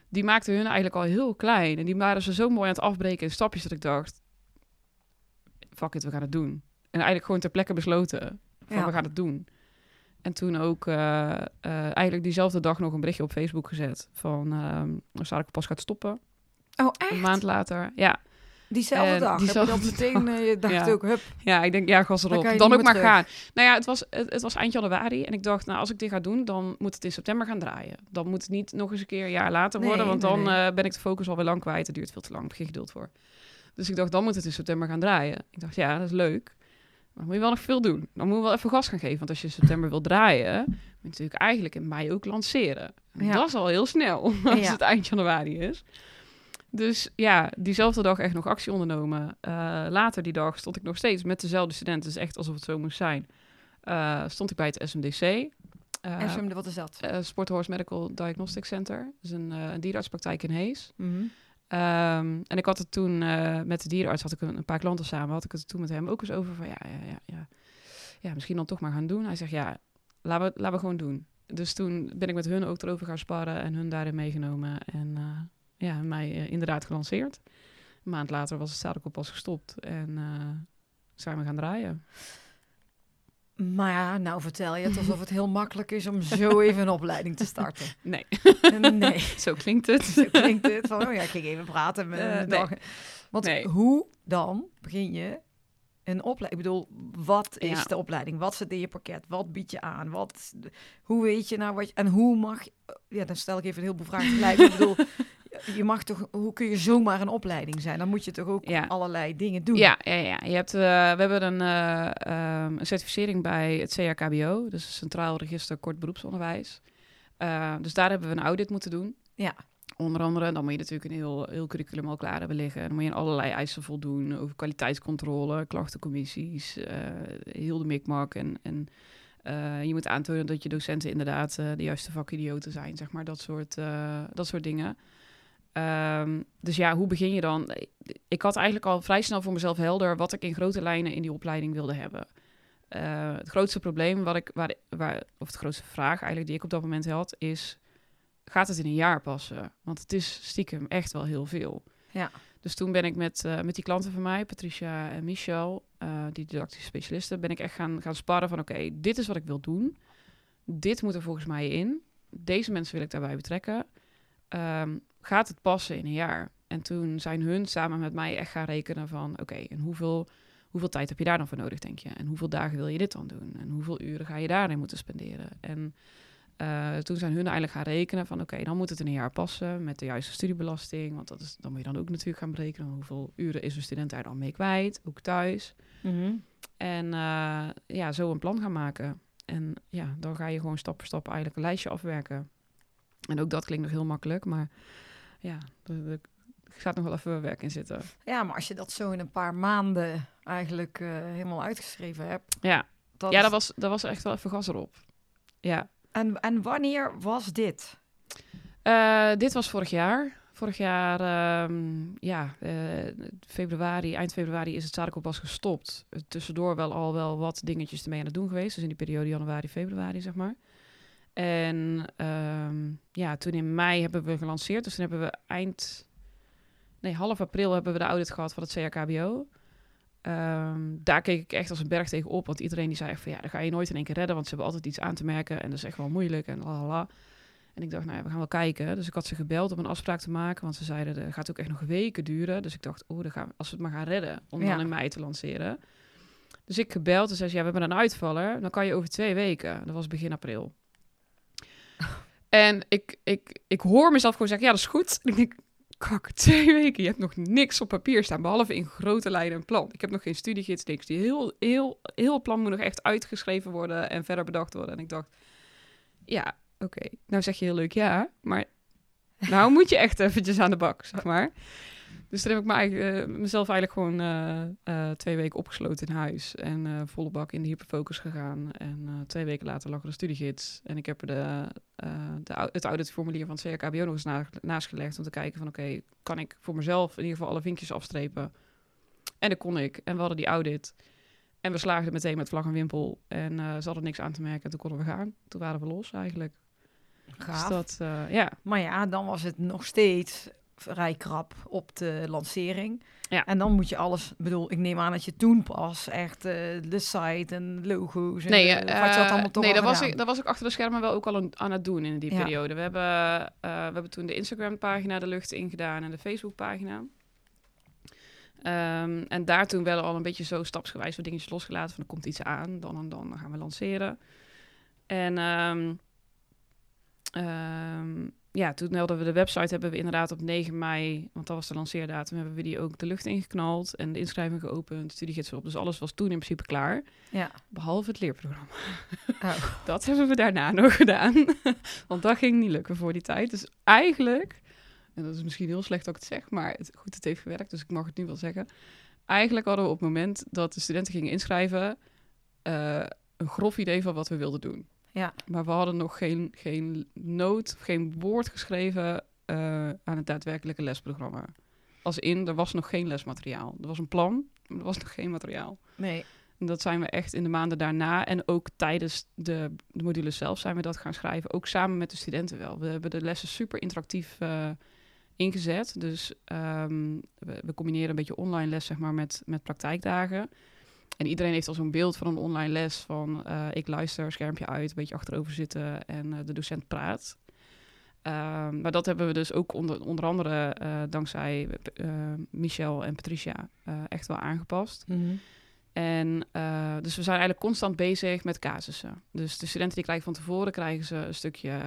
Die maakte hun eigenlijk al heel klein. En die waren ze zo mooi aan het afbreken in stapjes dat ik dacht, fuck it, we gaan het doen. En eigenlijk gewoon ter plekke besloten van, Ja. we gaan het doen. En toen ook eh, eh, eigenlijk diezelfde dag nog een berichtje op Facebook gezet van, ehm zou ik pas gaat stoppen. Oh, Een echt? maand later, ja. Diezelfde En dag. diezelfde heb je dat meteen, eh, je dacht Ja. ook, hup. Ja, ik denk, ja, gas erop. Dan, ook maar gaan. Nou ja, het was, het, het was eind januari. En ik dacht, nou, als ik dit ga doen, dan moet het in september gaan draaien. Dan moet het niet nog eens een keer een jaar later worden. Want nee, dan nee. eh, ben ik de focus alweer lang kwijt. Het duurt veel te lang. Ik heb geen geduld voor. Dus ik dacht, dan moet het in september gaan draaien. Ik dacht, ja, dat is leuk. Maar dan moet je wel nog veel doen. Dan moet je wel even gas gaan geven. Want als je in september wil draaien, moet je natuurlijk eigenlijk in mei ook lanceren. Ja. Dat is al heel snel, als Ja. het eind januari is. Dus ja, diezelfde dag echt nog actie ondernomen. Eh, later die dag stond ik nog steeds met dezelfde studenten. Dus echt alsof het zo moest zijn. Eh, stond ik bij het SMDC. eh SM, wat is dat? eh, Sporthorse Medical Diagnostic Center. Dat is een, eh, een dierenartspraktijk in Hees. Mhm. Ehm, en ik had het toen eh, met de dierenarts, had ik een, een paar klanten samen, had ik het toen met hem ook eens over van ja, ja, ja, ja, ja misschien dan toch maar gaan doen. Hij zegt ja, laten we, laten we gewoon doen. Dus toen ben ik met hun ook erover gaan sparren en hun daarin meegenomen en eh, ja, mij eh, inderdaad gelanceerd. Een maand later was het zadel pas gestopt en eh, zijn we gaan draaien. Maar ja, nou vertel je het alsof het heel makkelijk is om zo even een opleiding te starten. Nee, Nee, zo klinkt het. zo klinkt het van, oh ja, ik ging even praten met nee. dag. Want Nee. hoe dan begin je een opleiding? Ik bedoel, wat is Ja. de opleiding? Wat zit in je pakket? Wat bied je aan? Wat, hoe weet je nou wat je... En hoe mag... Ja, dan stel ik even een heleboel vragen tegelijk. ik bedoel, je mag toch... Hoe kun je zomaar een opleiding zijn? Dan moet je toch ook Ja. allerlei dingen doen? Ja, ja, ja. Je hebt, eh, we hebben een, eh, ehm, een certificering bij het CRKBO, dus het Centraal Register Kort Beroepsonderwijs. Eh, dus daar hebben we een audit moeten doen. Ja. Onder andere, dan moet je natuurlijk een heel, heel curriculum al klaar hebben liggen. Dan moet je allerlei eisen voldoen over kwaliteitscontrole, klachtencommissies, heel de mikmak. En, en je moet aantonen dat je docenten inderdaad de juiste vakidioten zijn, zeg maar, dat soort, dat soort dingen. Ehm, dus ja, hoe begin je dan? Ik had eigenlijk al vrij snel voor mezelf helder wat ik in grote lijnen in die opleiding wilde hebben. Eh, het grootste probleem, wat ik, waar, waar, of de grootste vraag eigenlijk die ik op dat moment had, is: gaat het in een jaar passen? Want het is stiekem echt wel heel veel. Ja. Dus toen ben ik met, eh, met die klanten van mij, Patricia en Michel, eh, die didactische specialisten, ben ik echt gaan, gaan sparren van: oké, dit is wat ik wil doen. Dit moet er volgens mij in. Deze mensen wil ik daarbij betrekken. Ehm, gaat het passen in een jaar? En toen zijn hun samen met mij echt gaan rekenen van... oké, en hoeveel, hoeveel tijd heb je daar dan voor nodig, denk je? En hoeveel dagen wil je dit dan doen? En hoeveel uren ga je daarin moeten spenderen? En eh, toen zijn hun eigenlijk gaan rekenen van... oké, dan moet het in een jaar passen met de juiste studiebelasting. Want dat is, dan moet je dan ook natuurlijk gaan berekenen... hoeveel uren is een student daar dan mee kwijt, ook thuis. Mhm. En eh, ja, zo een plan gaan maken. En ja, dan ga je gewoon stap voor stap eigenlijk een lijstje afwerken. En ook dat klinkt nog heel makkelijk, maar ja, er, er gaat nog wel even werk in zitten. Ja, maar als je dat zo in een paar maanden eigenlijk eh, helemaal uitgeschreven hebt. Ja, Dat ja dat, was, dat was echt wel even gas erop. Ja, en, en wanneer was dit? Eh, dit was vorig jaar. Vorig jaar, ehm, ja, eh, februari, eind februari is het zadenkoolpas gestopt. Tussendoor wel al wel wat dingetjes ermee aan het doen geweest. Dus in die periode januari, februari, zeg maar. En ehm, ja, toen in mei hebben we gelanceerd. Dus toen hebben we eind, nee, half april hebben we de audit gehad van het CRKBO. Ehm, daar keek ik echt als een berg tegen op. Want iedereen die zei echt van ja, dat ga je nooit in één keer redden. Want ze hebben altijd iets aan te merken. En dat is echt wel moeilijk en la. En ik dacht, nou ja, we gaan wel kijken. Dus ik had ze gebeld om een afspraak te maken. Want ze zeiden, dat gaat ook echt nog weken duren. Dus ik dacht, oh, dan gaan we, als we het maar gaan redden. Om Ja. dan in mei te lanceren. Dus ik gebeld en zei ze, ja, we hebben een uitvaller. Dan kan je over twee weken. Dat was begin april. En ik, ik, ik hoor mezelf gewoon zeggen, ja, dat is goed. En ik denk, kak, twee weken. Je hebt nog niks op papier staan, behalve in grote lijnen een plan. Ik heb nog geen studiegids, niks. Die heel, heel, heel plan moet nog echt uitgeschreven worden en verder bedacht worden. En ik dacht, ja, oké. Nou zeg je heel leuk ja, maar nou moet je echt eventjes aan de bak, zeg maar. Dus toen heb ik eigen- eh, mezelf eigenlijk gewoon eh, eh, twee weken opgesloten in huis. En volle bak in de hyperfocus gegaan. En twee weken later lag er een studiegids. En ik heb de, de, het auditformulier van het CRKBO nog eens na, naast gelegd. Om te kijken van oké, kan ik voor mezelf in ieder geval alle vinkjes afstrepen? En dat kon ik. En we hadden die audit. En we slaagden meteen met vlag en wimpel. En ze hadden niks aan te merken. En toen konden we gaan. Toen waren we los eigenlijk. Gaaf. Dus dat, ja. Maar ja, dan was het nog steeds vrij krap op de lancering. Ja. En dan moet je alles, ik bedoel, ik neem aan dat je toen pas echt eh, de site en logo's en Nee, de- eh, je dat allemaal toch nee al dat, was ik, dat was ik achter de schermen wel ook al aan, aan het doen in die Ja. periode. We hebben, eh, we hebben toen de Instagram-pagina de lucht ingedaan en de Facebook-pagina. Ehm, en daar toen wel al een beetje zo stapsgewijs wat dingetjes losgelaten. Van er komt iets aan, dan en dan gaan we lanceren. En ehm, ja, toen hadden we de website hebben we inderdaad op 9 mei, want dat was de lanceerdatum, hebben we die ook de lucht ingeknald en de inschrijving geopend, studiegids op. Dus alles was toen in principe klaar, Ja. behalve het leerprogramma. Oh. Dat hebben we daarna nog gedaan, want dat ging niet lukken voor die tijd. Dus eigenlijk, en dat is misschien heel slecht dat ik het zeg, maar het, goed, het heeft gewerkt, dus ik mag het nu wel zeggen. Eigenlijk hadden we op het moment dat de studenten gingen inschrijven, eh, een grof idee van wat we wilden doen. Ja. Maar we hadden nog geen, geen noot, geen woord geschreven eh, aan het daadwerkelijke lesprogramma. Als in, er was nog geen lesmateriaal. Er was een plan, maar er was nog geen materiaal. Nee. En dat zijn we echt in de maanden daarna en ook tijdens de, de modules zelf zijn we dat gaan schrijven. Ook samen met de studenten wel. We hebben de lessen super interactief eh, ingezet. Dus ehm, we, we combineren een beetje online les zeg maar, met, met praktijkdagen. En iedereen heeft al zo'n beeld van een online les van eh, ik luister, schermpje uit, een beetje achterover zitten en eh, de docent praat. Ehm, maar dat hebben we dus ook onder, onder andere eh, dankzij Michel en Patricia echt wel aangepast. En eh, dus we zijn eigenlijk constant bezig met casussen. Dus de studenten die krijgen van tevoren krijgen ze een stukje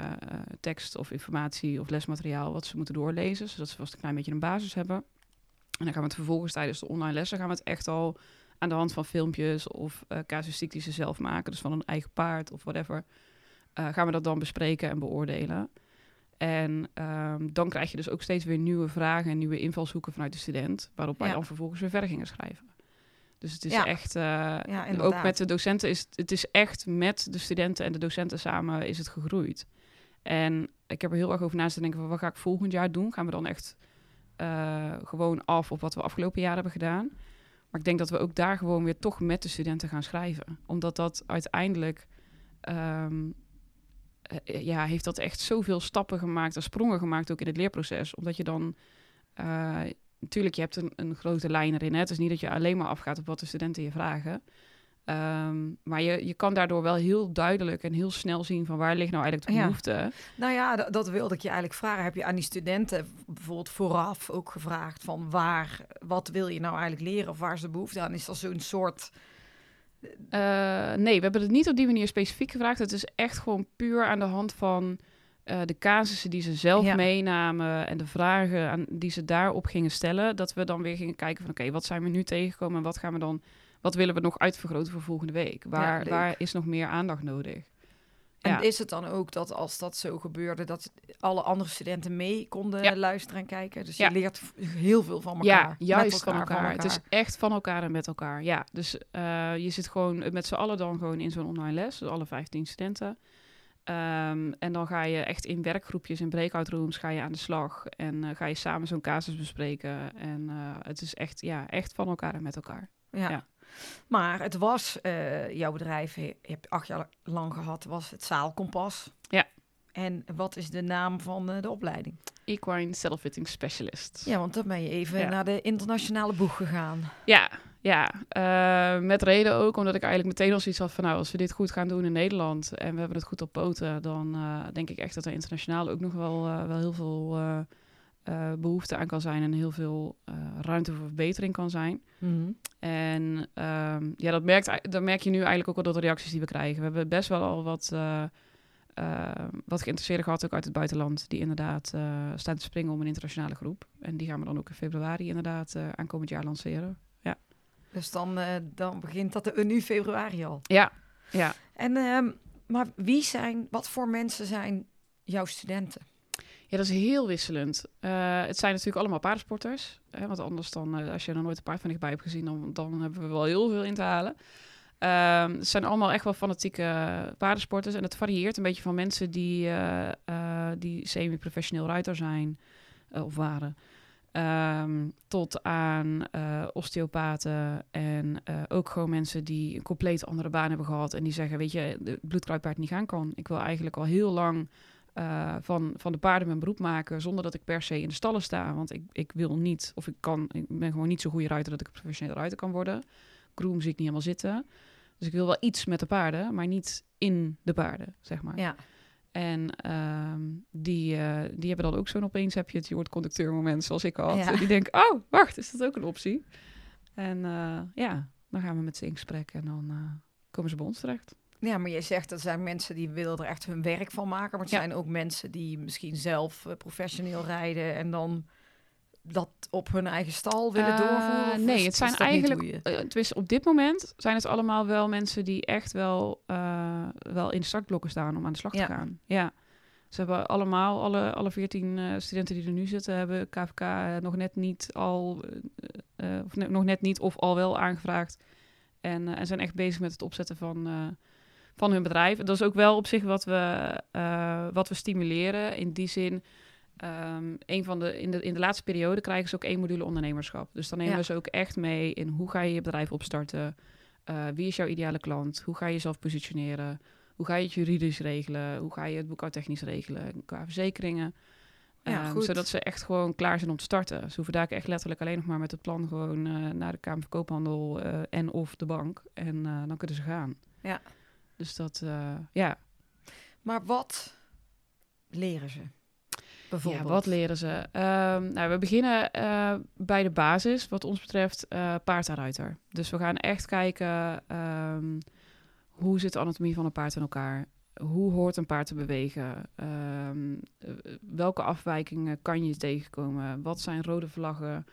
tekst of informatie of lesmateriaal wat ze moeten doorlezen, zodat ze vast een klein beetje een basis hebben. En dan gaan we het vervolgens tijdens de online lessen gaan we het echt al aan de hand van filmpjes of eh casuïstiek die ze zelf maken, dus van een eigen paard of whatever, eh, gaan we dat dan bespreken en beoordelen. En ehm, dan krijg je dus ook steeds weer nieuwe vragen en nieuwe invalshoeken vanuit de student, waarop wij Ja. dan vervolgens weer verder gingen schrijven. Dus het is Ja. echt, eh, Ja, ook met de docenten is het, het is echt met de studenten en de docenten samen is het gegroeid. En ik heb er heel erg over na te denken van wat ga ik volgend jaar doen? Gaan we dan echt gewoon af op wat we afgelopen jaar hebben gedaan? Maar ik denk dat we ook daar gewoon weer toch met de studenten gaan schrijven. Omdat dat uiteindelijk, ehm, eh, ja, heeft dat echt zoveel stappen gemaakt en sprongen gemaakt ook in het leerproces. Omdat je dan, eh, natuurlijk, je hebt een, een grote lijn erin. Hè? Het is niet dat je alleen maar afgaat op wat de studenten je vragen. Ehm, maar je, je kan daardoor wel heel duidelijk en heel snel zien van waar ligt nou eigenlijk de Ja. behoefte. Nou ja, d- dat wilde ik je eigenlijk vragen. Heb je aan die studenten bijvoorbeeld vooraf ook gevraagd van waar, wat wil je nou eigenlijk leren of waar is de behoefte aan? Is dat zo'n soort... Eh, nee, we hebben het niet op die manier specifiek gevraagd. Het is echt gewoon puur aan de hand van eh, de casussen die ze zelf Ja. meenamen en de vragen aan, die ze daarop gingen stellen, dat we dan weer gingen kijken van oké, wat zijn we nu tegengekomen en wat gaan we dan, wat willen we nog uitvergroten voor volgende week? Waar, waar is nog meer aandacht nodig? En Ja. is het dan ook dat als dat zo gebeurde, dat alle andere studenten mee konden Ja. luisteren en kijken? Dus je leert heel veel van elkaar. Ja, juist van, elkaar. Het is echt van elkaar en met elkaar. Ja, dus eh, je zit gewoon met z'n allen dan gewoon in zo'n online les, dus alle 15 studenten. Ehm, en dan ga je echt in werkgroepjes, in breakout rooms, ga je aan de slag en eh, ga je samen zo'n casus bespreken. En eh, het is echt, ja, echt van elkaar en met elkaar. Ja. Ja. Maar het was, eh, jouw bedrijf, je je hebt acht jaar lang gehad, was het Zaalkompas. Ja. En wat is de naam van eh, de opleiding? Equine Saddle-Fitting Specialist. Ja, want dan ben je even Ja. naar de internationale boeg gegaan. Ja, ja. eh, met reden ook, omdat ik eigenlijk meteen al zoiets had van... nou, als we dit goed gaan doen in Nederland en we hebben het goed op poten... dan denk ik echt dat er internationaal ook nog wel, wel heel veel eh, behoefte aan kan zijn... en heel veel eh, ruimte voor verbetering kan zijn. En ehm, ja, dat, merkt, dat merk je nu eigenlijk ook al door de reacties die we krijgen. We hebben best wel al wat, eh, wat geïnteresseerden gehad, ook uit het buitenland, die inderdaad staan te springen om een internationale groep. En die gaan we dan ook in februari inderdaad aankomend jaar lanceren. Dus dan, dan begint dat nu februari al. Ja, ja. En, ehm, maar wie zijn, wat voor mensen zijn jouw studenten? Ja, dat is heel wisselend. Eh, het zijn natuurlijk allemaal paardensporters. Hè, want anders dan, eh, als je er nooit een paard van dichtbij hebt gezien, dan, dan hebben we wel heel veel in te halen. Ehm, het zijn allemaal echt wel fanatieke paardensporters. En het varieert een beetje van mensen die, eh, die semi-professioneel ruiter zijn of waren. Ehm, tot aan osteopaten en ook gewoon mensen die een compleet andere baan hebben gehad. En die zeggen, weet je, de bloedkruidpaard niet gaan kan. Ik wil eigenlijk al heel lang eh, van, van de paarden mijn beroep maken zonder dat ik per se in de stallen sta. Want ik, ik wil niet, of ik kan, ik ben gewoon niet zo'n goede ruiter dat ik een professionele ruiter kan worden. Groom zie ik niet helemaal zitten. Dus ik wil wel iets met de paarden, maar niet in de paarden, zeg maar. Ja. En ehm, die, eh, die hebben dan ook zo'n opeens heb je het je wordt conducteur moment zoals ik had. Ja. En die denken, oh, wacht, is dat ook een optie? En eh, ja, dan gaan we met ze in gesprek en dan komen ze bij ons terecht. Ja, maar je zegt dat zijn mensen die willen er echt hun werk van maken. Maar het Ja. zijn ook mensen die misschien zelf eh, professioneel rijden en dan dat op hun eigen stal willen Eh, doorvoeren. Nee, is- het zijn eigenlijk- tenminste, op dit moment zijn het allemaal wel mensen die echt wel, wel in startblokken staan om aan de slag Ja. te gaan. Ja. Ze hebben allemaal, alle, alle 14 eh, studenten die er nu zitten, hebben KVK nog net niet al, of ne- nog net niet of al wel aangevraagd. En, en zijn echt bezig met het opzetten van, van hun bedrijf. Dat is ook wel op zich wat we, eh, wat we stimuleren. In die zin, ehm, een van de, in, de, in de laatste periode krijgen ze ook één module ondernemerschap. Dus dan nemen Ja. we ze ook echt mee in hoe ga je je bedrijf opstarten. Eh, wie is jouw ideale klant? Hoe ga je jezelf positioneren? Hoe ga je het juridisch regelen? Hoe ga je het boekhoudtechnisch regelen qua verzekeringen? Ja, Ehm, goed. zodat ze echt gewoon klaar zijn om te starten. Ze hoeven daar echt letterlijk alleen nog maar met het plan gewoon eh, naar de Kamer van Koophandel en of de bank. En dan kunnen ze gaan. Ja. Dus dat, eh, ja. Maar wat leren ze? Bijvoorbeeld. Ja, wat leren ze? Ehm, nou, we beginnen eh, bij de basis, wat ons betreft, eh paard en ruiter. Dus we gaan echt kijken, ehm, hoe zit de anatomie van een paard in elkaar? Hoe hoort een paard te bewegen? Ehm, eh, welke afwijkingen kan je tegenkomen? Wat zijn rode vlaggen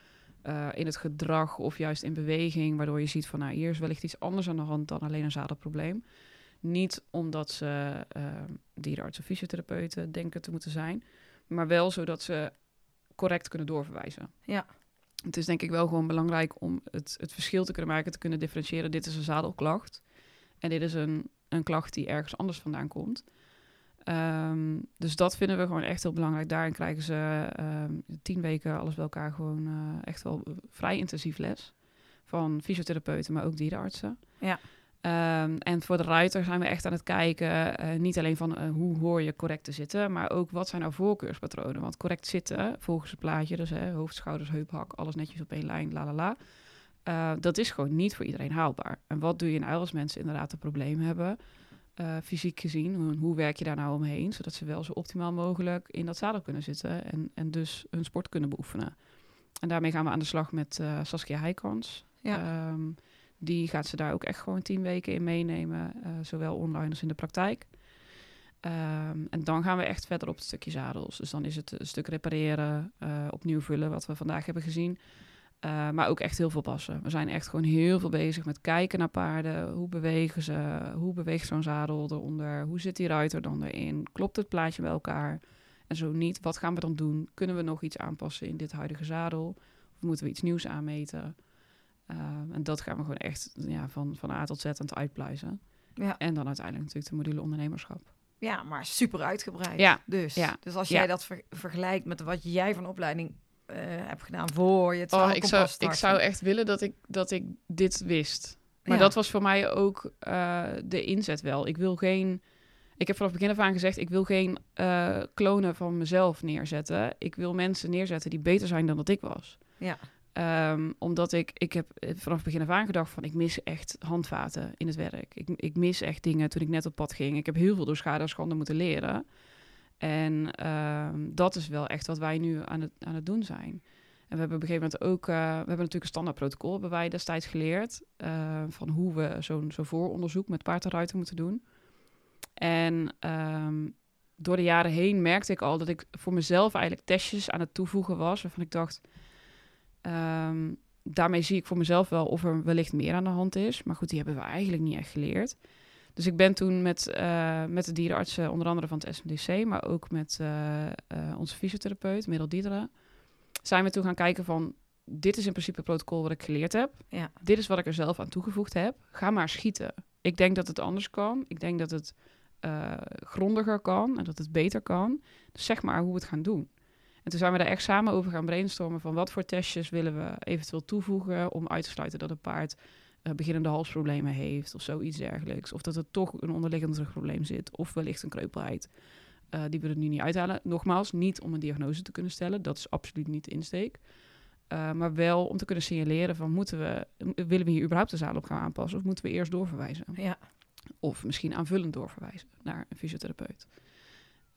in het gedrag of juist in beweging, waardoor je ziet van, nou, hier is wellicht iets anders aan de hand dan alleen een zadelprobleem. Niet omdat ze ehm dierenarts of fysiotherapeuten denken te moeten zijn, maar wel zodat ze correct kunnen doorverwijzen. Ja. Het is denk ik wel gewoon belangrijk om het, het verschil te kunnen maken, te kunnen differentiëren. Dit is een zadelklacht en dit is een, een klacht die ergens anders vandaan komt. Ehm, dus dat vinden we gewoon echt heel belangrijk. Daarin krijgen ze ehm, tien weken alles bij elkaar gewoon eh, echt wel vrij intensief les. Van fysiotherapeuten, maar ook dierenartsen. Ja. Ehm, en voor de ruiter zijn we echt aan het kijken, eh, niet alleen van eh, hoe hoor je correct te zitten, maar ook wat zijn nou voorkeurspatronen. Want correct zitten, volgens het plaatje, dus hè, hoofd, schouders, heup, hak, alles netjes op één lijn, la la la. eh, dat is gewoon niet voor iedereen haalbaar. En wat doe je nou als mensen inderdaad een probleem hebben, fysiek gezien? Hoe, hoe werk je daar nou omheen, zodat ze wel zo optimaal mogelijk in dat zadel kunnen zitten en, en dus hun sport kunnen beoefenen? En daarmee gaan we aan de slag met Saskia Heikans. Ja. Ehm, die gaat ze daar ook echt gewoon tien weken in meenemen, eh, zowel online als in de praktijk. Ehm, en dan gaan we echt verder op het stukje zadels. Dus dan is het een stuk repareren, eh, opnieuw vullen, wat we vandaag hebben gezien. Eh, maar ook echt heel veel passen. We zijn echt gewoon heel veel bezig met kijken naar paarden. Hoe bewegen ze? Hoe beweegt zo'n zadel eronder? Hoe zit die ruiter dan erin? Klopt het plaatje bij elkaar? En zo niet, wat gaan we dan doen? Kunnen we nog iets aanpassen in dit huidige zadel? Of moeten we iets nieuws aanmeten? Ehm, en dat gaan we gewoon echt ja, van, van A tot Z aan het uitpluizen. Ja. En dan uiteindelijk natuurlijk de module ondernemerschap. ja, maar super uitgebreid. Ja, Dus, ja, dus als ja. jij dat ver- vergelijkt met wat jij van opleiding eh, hebt gedaan voor je het Oh, ik, zou, ik starten. zou echt willen dat ik, dat ik dit wist. Maar dat was voor mij ook eh, de inzet wel. Ik wil geen... Ik heb vanaf het begin af aan gezegd... ik wil geen eh, klonen van mezelf neerzetten. Ik wil mensen neerzetten die beter zijn dan dat ik was. Ja. Ehm, omdat ik... Ik heb eh, vanaf het begin af aan gedacht van... ik mis echt handvaten in het werk. Ik, ik mis echt dingen toen ik net op pad ging. Ik heb heel veel door schade en schande moeten leren. En ehm, dat is wel echt wat wij nu aan het, aan het doen zijn. En we hebben op een gegeven moment ook, eh, we hebben natuurlijk een standaard protocol, hebben wij destijds geleerd, eh, van hoe we zo'n zo'n vooronderzoek met paard en ruiter moeten doen. En ehm, door de jaren heen merkte ik al dat ik voor mezelf eigenlijk testjes aan het toevoegen was, waarvan ik dacht, ehm, daarmee zie ik voor mezelf wel of er wellicht meer aan de hand is. Maar goed, die hebben we eigenlijk niet echt geleerd. Dus ik ben toen met, eh, met de dierenartsen, onder andere van het SMDC, maar ook met eh, eh, onze fysiotherapeut, Middel Diederen, zijn we toen gaan kijken van, dit is in principe het protocol wat ik geleerd heb. Ja. Dit is wat ik er zelf aan toegevoegd heb. Ga maar schieten. Ik denk dat het anders kan. Ik denk dat het grondiger kan en dat het beter kan. Dus zeg maar hoe we het gaan doen. En toen zijn we daar echt samen over gaan brainstormen van wat voor testjes willen we eventueel toevoegen om uit te sluiten dat een paard eh, beginnende halsproblemen heeft of zoiets dergelijks. Of dat er toch een onderliggend rugprobleem zit of wellicht een kreupelheid. eh, die we er nu niet uithalen. Nogmaals, niet om een diagnose te kunnen stellen. Dat is absoluut niet de insteek. Uh, maar wel om te kunnen signaleren van moeten we, willen we hier überhaupt de zaal op gaan aanpassen of moeten we eerst doorverwijzen? Ja. Of misschien aanvullend doorverwijzen naar een fysiotherapeut.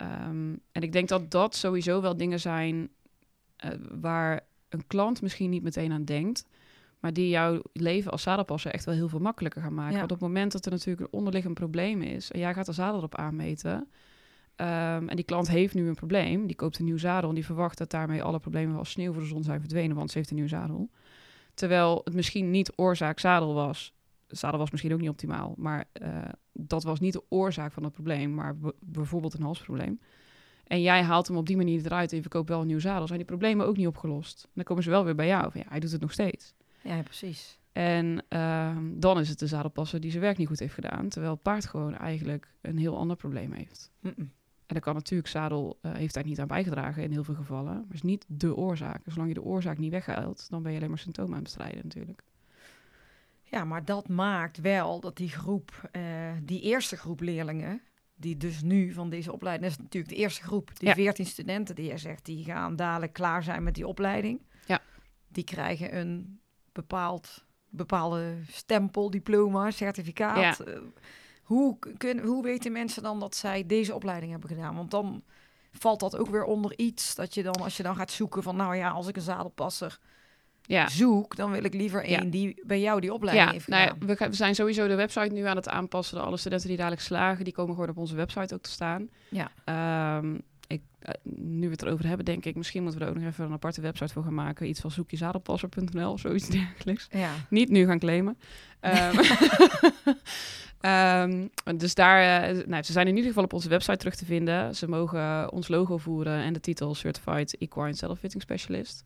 Ehm, en ik denk dat dat sowieso wel dingen zijn eh, waar een klant misschien niet meteen aan denkt, maar die jouw leven als zadelpasser echt wel heel veel makkelijker gaan maken. Ja. Want op het moment dat er natuurlijk een onderliggend probleem is en jij gaat de zadel op aanmeten, ehm, en die klant heeft nu een probleem, die koopt een nieuw zadel en die verwacht dat daarmee alle problemen als sneeuw voor de zon zijn verdwenen, want ze heeft een nieuw zadel. Terwijl het misschien niet oorzaak zadel was. De zadel was misschien ook niet optimaal, maar eh, dat was niet de oorzaak van het probleem, maar bijvoorbeeld een halsprobleem. En jij haalt hem op die manier eruit en je verkoopt wel een nieuw zadel, zijn die problemen ook niet opgelost. Dan komen ze wel weer bij jou. Van, ja, hij doet het nog steeds. Ja, precies. En ehm, dan is het de zadelpasser die zijn werk niet goed heeft gedaan, terwijl het paard gewoon eigenlijk een heel ander probleem heeft. En dan kan natuurlijk zadel eh, heeft daar niet aan bijgedragen in heel veel gevallen, maar is niet de oorzaak. Zolang je de oorzaak niet weghaalt, dan ben je alleen maar symptomen aan het bestrijden natuurlijk. Ja, maar dat maakt wel dat die groep, eh, die eerste groep leerlingen, die dus nu van deze opleiding, dat is natuurlijk de eerste groep, die Ja. 14 studenten die jij zegt, die gaan dadelijk klaar zijn met die opleiding. Ja. Die krijgen een bepaald, bepaalde stempel, diploma, certificaat. Eh, hoe, kunnen, hoe weten mensen dan dat zij deze opleiding hebben gedaan? Want dan valt dat ook weer onder iets dat je dan, als je dan gaat zoeken van, nou ja, als ik een zadelpasser Ja, zoek, dan wil ik liever Ja. een die bij jou die opleiding ja, heeft nou gedaan. ja, we, we zijn sowieso de website nu aan het aanpassen. Alle studenten die dadelijk slagen, die komen gewoon op onze website ook te staan. Ja. Ehm, ik, eh, nu we het erover hebben, denk ik, misschien moeten we er ook nog even een aparte website voor gaan maken. Iets van zoekjezadelpasser.nl of zoiets dergelijks. Ja. Niet nu gaan claimen. Ehm, ehm, dus daar, eh, nou, ze zijn in ieder geval op onze website terug te vinden. Ze mogen ons logo voeren en de titel Certified Equine Saddle Fitting Specialist.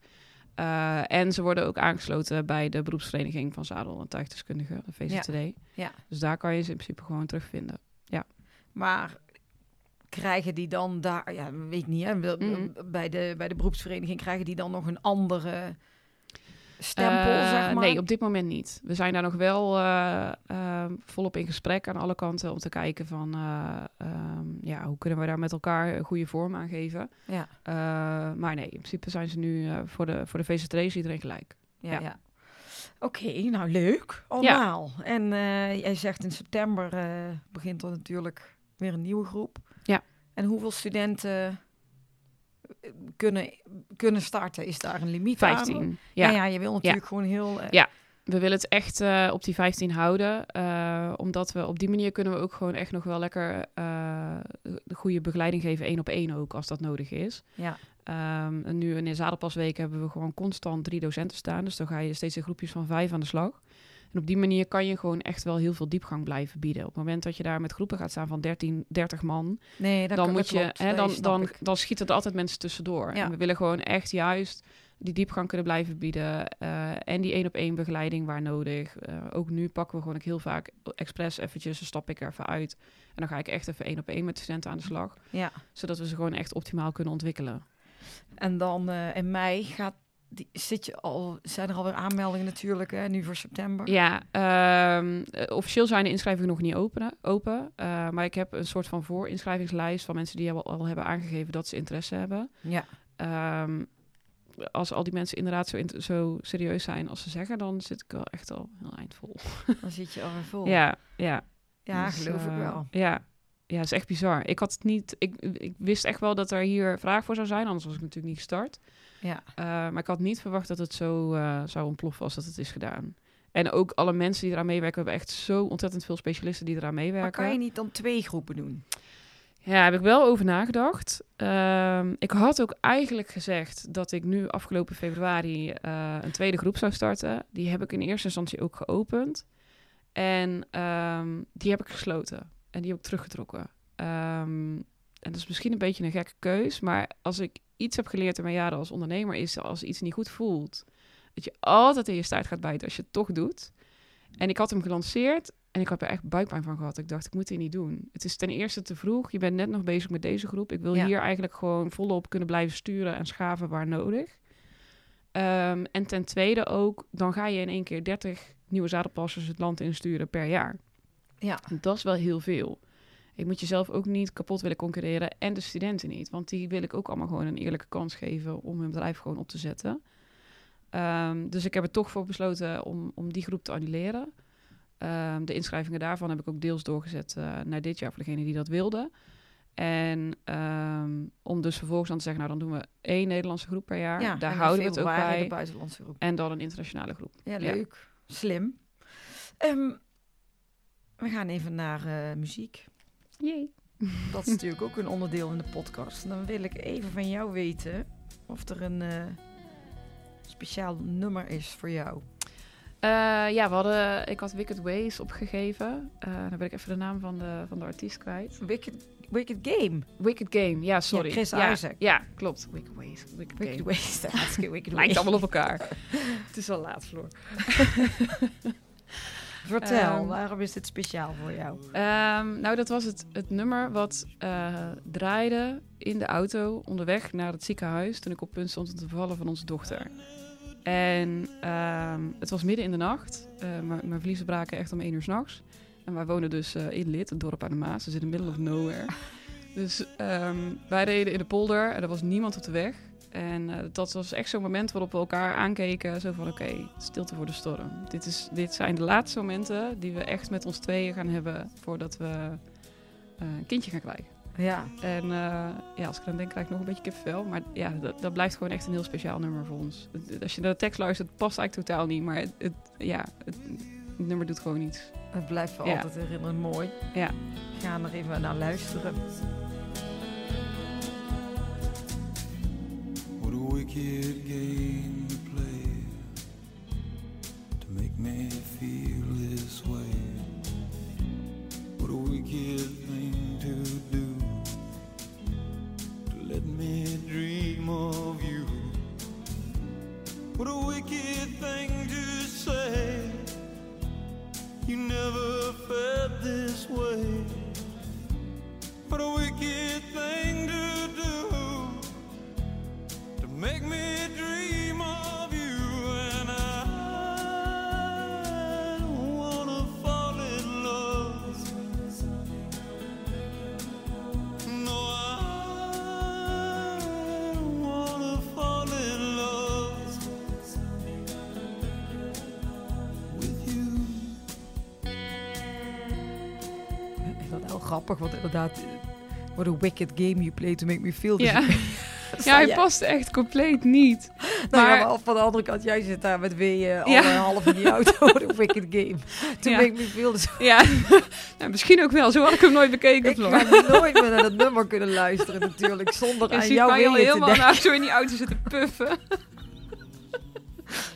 Eh, en ze worden ook aangesloten bij de beroepsvereniging van zadel- en tuigdeskundigen, de VZTD. Ja. Dus daar kan je ze in principe gewoon terugvinden. Maar krijgen die dan daar, ja, weet ik niet, hè, Mhm. bij, de, bij de beroepsvereniging krijgen die dan nog een andere stempel, Eh, zeg maar? Nee, op dit moment niet. We zijn daar nog wel eh, eh, volop in gesprek aan alle kanten om te kijken van eh, ehm, ja, hoe kunnen we daar met elkaar een goede vorm aan geven. Ja, maar nee, in principe zijn ze nu voor, de, voor de VZT is iedereen gelijk. ja, Ja. ja. Oké, nou leuk, allemaal. En jij zegt in september begint er natuurlijk weer een nieuwe groep. Ja. En hoeveel studenten kunnen, kunnen starten? Is daar een limiet aan? 15. Ja, Ja, ja, je wil natuurlijk gewoon heel... eh, Ja. we willen het echt eh, op die 15 houden. eh, omdat we op die manier kunnen we ook gewoon echt nog wel lekker de goede begeleiding geven, één op één ook, als dat nodig is. ja. Ehm, en nu in de zadelpasweek hebben we gewoon constant drie docenten staan. Dus dan ga je steeds in groepjes van vijf aan de slag. En op die manier kan je gewoon echt wel heel veel diepgang blijven bieden. Op het moment dat je daar met groepen gaat staan van 13, 30 man, Nee, dat dan moet je, klopt. hè, Nee, dan, dan, dan schieten er altijd mensen tussendoor. Ja. En we willen gewoon echt juist die diepgang kunnen blijven bieden. eh, en die één op één begeleiding waar nodig. Eh, ook nu pakken we gewoon ook heel vaak expres eventjes, dan stap ik er even uit. En dan ga ik echt even één op één met de studenten aan de slag. Ja. Zodat we ze gewoon echt optimaal kunnen ontwikkelen. En dan eh, in mei gaat die, zit je al, zijn er alweer aanmeldingen natuurlijk, hè, nu voor september. Ja, ehm, eh, officieel zijn de inschrijvingen nog niet open. open eh, maar ik heb een soort van voorinschrijvingslijst van mensen die al, al hebben aangegeven dat ze interesse hebben. Ja. Ehm, als al die mensen inderdaad zo, zo serieus zijn als ze zeggen, dan zit ik wel echt al heel eindvol. Dan zit je alweer vol. Ja, ja. ja Dus, geloof ik eh, wel. Ja. ja, het is echt bizar. Ik had het niet. Ik, ik wist echt wel dat er hier vraag voor zou zijn, anders was ik natuurlijk niet gestart. Ja. Eh, maar ik had niet verwacht dat het zo eh, zou ontploffen als dat het is gedaan. En ook alle mensen die eraan meewerken. We hebben echt zo ontzettend veel specialisten die eraan Maar meewerken. kan je niet dan twee groepen doen? Ja, heb ik wel over nagedacht. Ehm, ik had ook eigenlijk gezegd dat ik nu afgelopen februari eh, een tweede groep zou starten. Die heb ik in eerste instantie ook geopend. En ehm, die heb ik gesloten. En die heb ik teruggetrokken. Ehm, en dat is misschien een beetje een gekke keus. Maar als ik iets heb geleerd in mijn jaren als ondernemer... is als iets niet goed voelt... dat je altijd in je staart gaat bijten als je het toch doet. En ik had hem gelanceerd en ik heb er echt buikpijn van gehad. Ik dacht, ik moet dit niet doen. Het is ten eerste te vroeg. Je bent net nog bezig met deze groep. Ik wil Ja. hier eigenlijk gewoon volop kunnen blijven sturen en schaven waar nodig. Ehm, en ten tweede ook, dan ga je in één keer 30 nieuwe zadelpassers het land insturen per jaar. Ja. Dat is wel heel veel. Ik moet jezelf ook niet kapot willen concurreren en de studenten niet. Want die wil ik ook allemaal gewoon een eerlijke kans geven om hun bedrijf gewoon op te zetten. Ehm, dus ik heb er toch voor besloten om, om die groep te annuleren. Ehm, de inschrijvingen daarvan heb ik ook deels doorgezet eh, naar dit jaar voor degene die dat wilde. En ehm, dus vervolgens aan te zeggen, nou dan doen we één Nederlandse groep per jaar. Ja, Daar houden we het ook februari de bij. buitenlandse groep. En dan een internationale groep. Ja, Ja. leuk. Slim. We gaan even naar eh, muziek. Jee. Dat is natuurlijk ook een onderdeel in de podcast. Dan wil ik even van jou weten of er een eh, speciaal nummer is voor jou. Eh, ja, we hadden, ik had Wicked Ways opgegeven. Eh dan ben ik even de naam van de, van de artiest kwijt. Wicked, Wicked Game. Wicked Game, ja, sorry. Chris ja, Isaac. Ja, klopt. Wicked Ways. Wicked, Wicked Game. Ways. Wicked Lijkt allemaal op elkaar. het is al laat, Floor. Vertel, Ehm, waarom is dit speciaal voor jou? Ehm, nou, dat was het, het nummer wat eh, draaide in de auto onderweg naar het ziekenhuis toen ik op punt stond om te vallen van onze dochter. En ehm, het was midden in de nacht. Eh, mijn vliezen braken echt om één uur s'nachts. En wij wonen dus eh, in Lid, het dorp aan de Maas. Dus in the middle of nowhere. dus wij reden in de polder en er was niemand op de weg. En eh, dat was echt zo'n moment waarop we elkaar aankeken. Zo van, oké, stilte voor de storm. Dit, is, dit zijn de laatste momenten die we echt met ons tweeën gaan hebben... voordat we eh, een kindje gaan krijgen. Ja, En eh, ja, als ik dan denk, krijg ik nog een beetje kippenvel. Maar ja, dat, dat blijft gewoon echt een heel speciaal nummer voor ons. Als je naar de tekst luistert, het past eigenlijk totaal niet. Maar het, het- ja, het, het nummer doet gewoon iets. het blijft voor Ja. altijd herinneren. Mooi. Ja. We gaan er even naar luisteren. What a wicked game to play to make me feel this way. What a wicked thing to do to let me dream of you. What a wicked thing to say. You never felt this way. What a wicked thing to do make me dream of you and I don't wanna fall in love. No I don't wanna fall in love with you. Ik vind dat heel grappig, want inderdaad... What a wicked game you play to make me feel this Ja. Ja, hij past echt compleet niet. Nou ja, maar- maar van de andere kant, jij zit daar met Ja. een half in die auto. A wicked game. To Ja. make me this Ja, nou, misschien ook wel. Zo had ik hem nooit bekeken, Ik ga nooit meer naar dat nummer kunnen luisteren natuurlijk, zonder Je aan al weeën te helemaal denken. nou, zo in die auto zitten puffen.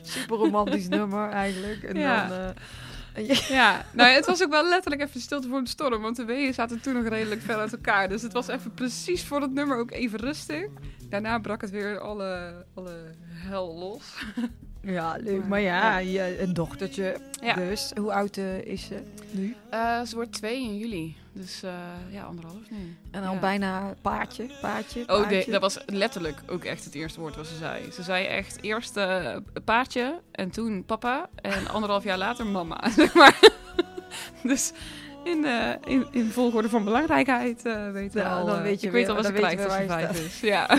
Super romantisch nummer eigenlijk. En Ja. dan... eh, je- Ja, nou, het was ook wel letterlijk even stilte voor de storm. Want de weeën zaten toen nog redelijk ver uit elkaar. Dus het was even precies voor het nummer ook even rustig. Daarna brak het weer alle, alle hel los. Ja, leuk. Maar, Maar ja, ja. je, een dochtertje. Ja. Dus, hoe oud eh, is ze nu? Eh, ze wordt twee in juli. Dus eh, ja, anderhalf nu. En al Ja. bijna paardje, paardje, Oh, nee, dat was letterlijk ook echt het eerste woord wat ze zei. Ze zei echt eerst paardje en toen papa en anderhalf jaar later mama, zeg maar. dus in, in, in volgorde van belangrijkheid eh weet we Ja, al. dan weet je ik weer- weet al wat vijf is. Ja.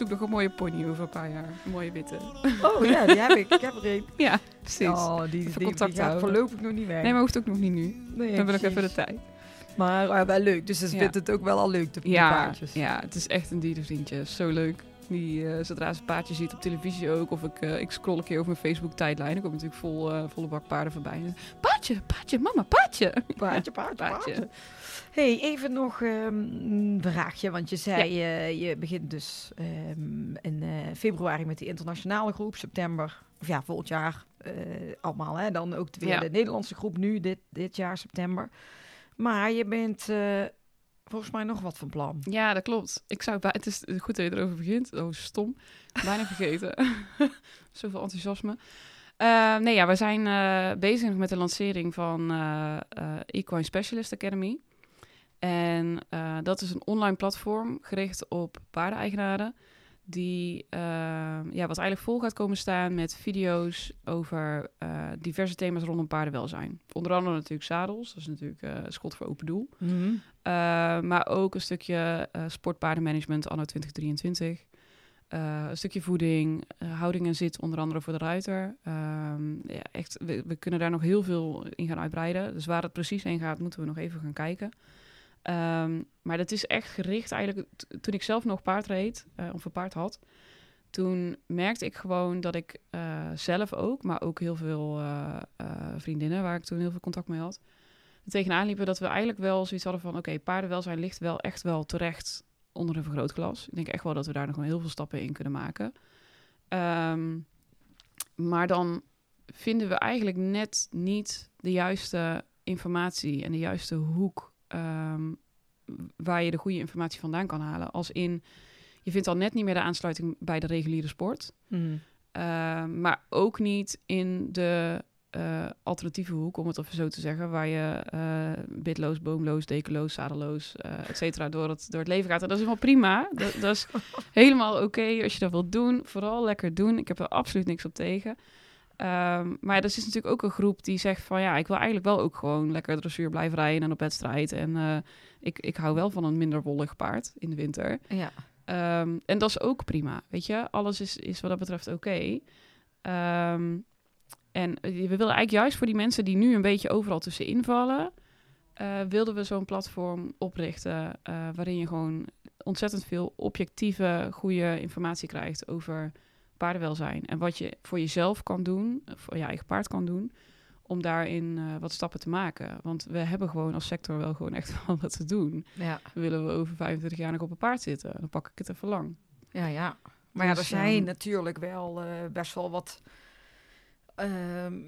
zoek nog een mooie pony over een paar jaar. Een mooie witte. Oh ja, die heb ik. Ik heb er een. Ja, precies. Oh, die, Even die, contact houden. voorlopig nog niet weg. Nee, maar hoeft ook nog niet nu. Nee, Dan heb ik even de tijd. Maar eh, wel leuk. Dus ze Ja. vindt het ook wel al leuk, de, Ja, paardjes. ja, het is echt een dierenvriendje. Zo leuk. Die, eh, zodra ze een paardje ziet op televisie ook, of ik, eh, ik scroll een keer over mijn Facebook-tijdlijn, ik kom natuurlijk vol, eh, volle bak paarden voorbij. Paardje, paardje, mama, paardje. Paardje, paardje, Paardje. hey, even nog ehm, een vraagje. Want je zei, je begint dus ehm, in februari met die internationale groep. September, of ja, volgend jaar allemaal. Hè? Dan ook weer Ja. de Nederlandse groep nu, dit, dit jaar, september. Maar je bent volgens mij nog wat van plan. Ja, dat klopt. Ik zou bij, het is goed dat je erover begint. Oh, stom. Bijna vergeten. Zoveel enthousiasme. Eh, nee, ja, we zijn eh, bezig met de lancering van eh, Equine Specialist Academy. En dat is een online platform gericht op paardeneigenaren. Die, eh, ja, wat eigenlijk vol gaat komen staan met video's over eh, diverse thema's rondom paardenwelzijn. Onder andere natuurlijk zadels. Dat is natuurlijk eh schot voor open doel. Mhm. Uh, maar ook een stukje sportpaardenmanagement anno 2023. Uh, een stukje voeding, houding en zit, onder andere voor de ruiter. Um, ja, echt, we, we, kunnen daar nog heel veel in gaan uitbreiden. Dus waar het precies heen gaat, moeten we nog even gaan kijken. Ehm, maar dat is echt gericht eigenlijk... Toen ik zelf nog paard reed, eh, of een paard had... Toen merkte ik gewoon dat ik eh, zelf ook... maar ook heel veel eh, vriendinnen... waar ik toen heel veel contact mee had... tegenaan liepen dat we eigenlijk wel zoiets hadden van... oké, paardenwelzijn ligt wel echt wel terecht onder een vergrootglas. Ik denk echt wel dat we daar nog wel heel veel stappen in kunnen maken. Ehm, maar dan vinden we eigenlijk net niet de juiste informatie en de juiste hoek ehm, waar je de goede informatie vandaan kan halen. Als in, je vindt al net niet meer de aansluiting bij de reguliere sport, Hmm. Ehm, maar ook niet in de eh, alternatieve hoek, om het even zo te zeggen, waar je eh bitloos, boomloos, dekenloos, zadelloos, eh et cetera, door het, door het leven gaat. En dat is wel prima. Dat, dat is helemaal oké als je dat wilt doen. Vooral lekker doen. Ik heb er absoluut niks op tegen. Ehm, maar er is natuurlijk ook een groep die zegt van ja, ik wil eigenlijk wel ook gewoon lekker dressuur blijven rijden en op wedstrijd. En eh, ik, ik hou wel van een minder wollig paard in de winter. Ja. Ehm, en dat is ook prima, weet je. Alles is, is wat dat betreft oké. Ehm, en eh, we willen eigenlijk juist voor die mensen die nu een beetje overal tussenin vallen... eh, wilden we zo'n platform oprichten... waarin je gewoon ontzettend veel objectieve, goede informatie krijgt... over paardenwelzijn. En wat je voor jezelf kan doen, voor je eigen paard kan doen... om daarin eh, wat stappen te maken. Want we hebben gewoon als sector wel gewoon echt wel wat te doen. Ja. Willen we over 25 jaar nog op een paard zitten? Dan pak ik het even lang. Ja, ja. Maar ja, er Dus, zijn ehm, natuurlijk wel eh, best wel wat ehm,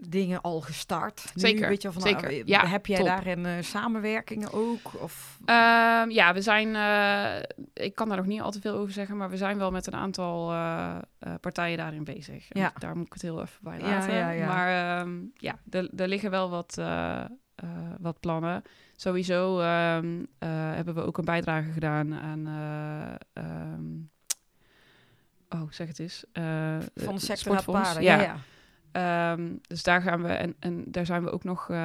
dingen al gestart. Nu, Zeker, weet je, van, zeker. nou, Ja, heb jij top. daarin eh, samenwerkingen ook? Of, Ehm, ja, we zijn. eh, ik kan daar nog niet al te veel over zeggen, maar we zijn wel met een aantal eh, partijen daarin bezig. Ja. Daar moet ik het heel even bij laten. ja, ja. Maar ehm, ja, er, er liggen wel wat, wat plannen. Sowieso ehm, eh, hebben we ook een bijdrage gedaan aan. ehm, oh, zeg het eens. van de sector naar sportfonds. paarden. Ja, ja. Ehm, dus daar gaan we, en, en daar zijn we ook nog, eh,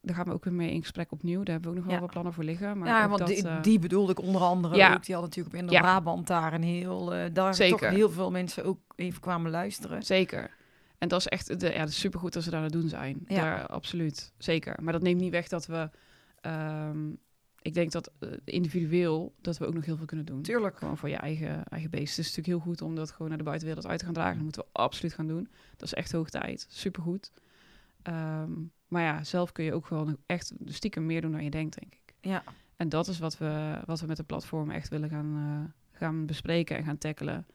daar gaan we ook weer mee in gesprek opnieuw. Daar hebben we ook nog wel Ja. wat plannen voor liggen. Maar ja, want dat, die, eh, die bedoelde ik onder andere Ja. ook. Die had natuurlijk in de Ja. Brabant daar een heel... eh, daar Zeker. toch heel veel mensen ook even kwamen luisteren. Zeker. En dat is echt, de, ja, dat is supergoed dat ze daar aan het doen zijn. Ja. Daar, absoluut, zeker. Maar dat neemt niet weg dat we, ehm, ik denk dat eh, individueel, dat we ook nog heel veel kunnen doen. Tuurlijk. Gewoon voor je eigen, eigen beest. Het is natuurlijk heel goed om dat gewoon naar de buitenwereld uit te gaan dragen. Dat moeten we absoluut gaan doen. Dat is echt hoog tijd. Supergoed. Ehm, maar ja, zelf kun je ook gewoon echt stiekem meer doen dan je denkt, denk ik. Ja. En dat is wat we, wat we met de platform echt willen gaan, eh, gaan bespreken en gaan tackelen.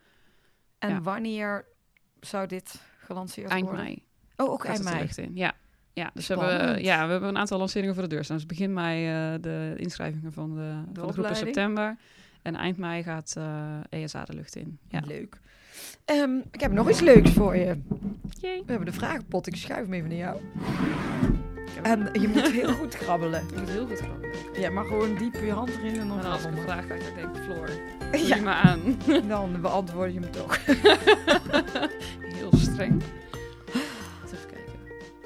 En Ja. wanneer zou dit gelanceerd Eind worden? mei. Oh, ook eind mei. in. Ja. Ja, dus we Spannend. hebben, ja, we hebben een aantal lanceringen voor de deur staan. Dus begin mei eh, de inschrijvingen van de, van de groep in september. En eind mei gaat eh ESA de lucht in. Ja. Leuk. Ehm, ik heb nog iets leuks voor je. We hebben de vragenpot. Ik schuif hem even naar jou. En je moet heel goed krabbelen. Ik moet heel goed grappig. Ja, maar gewoon diep je hand erin en dan En als ik krabbelen. een vraag dan denk ik, Floor, Ja. je me aan. Dan beantwoord je hem toch. Heel streng.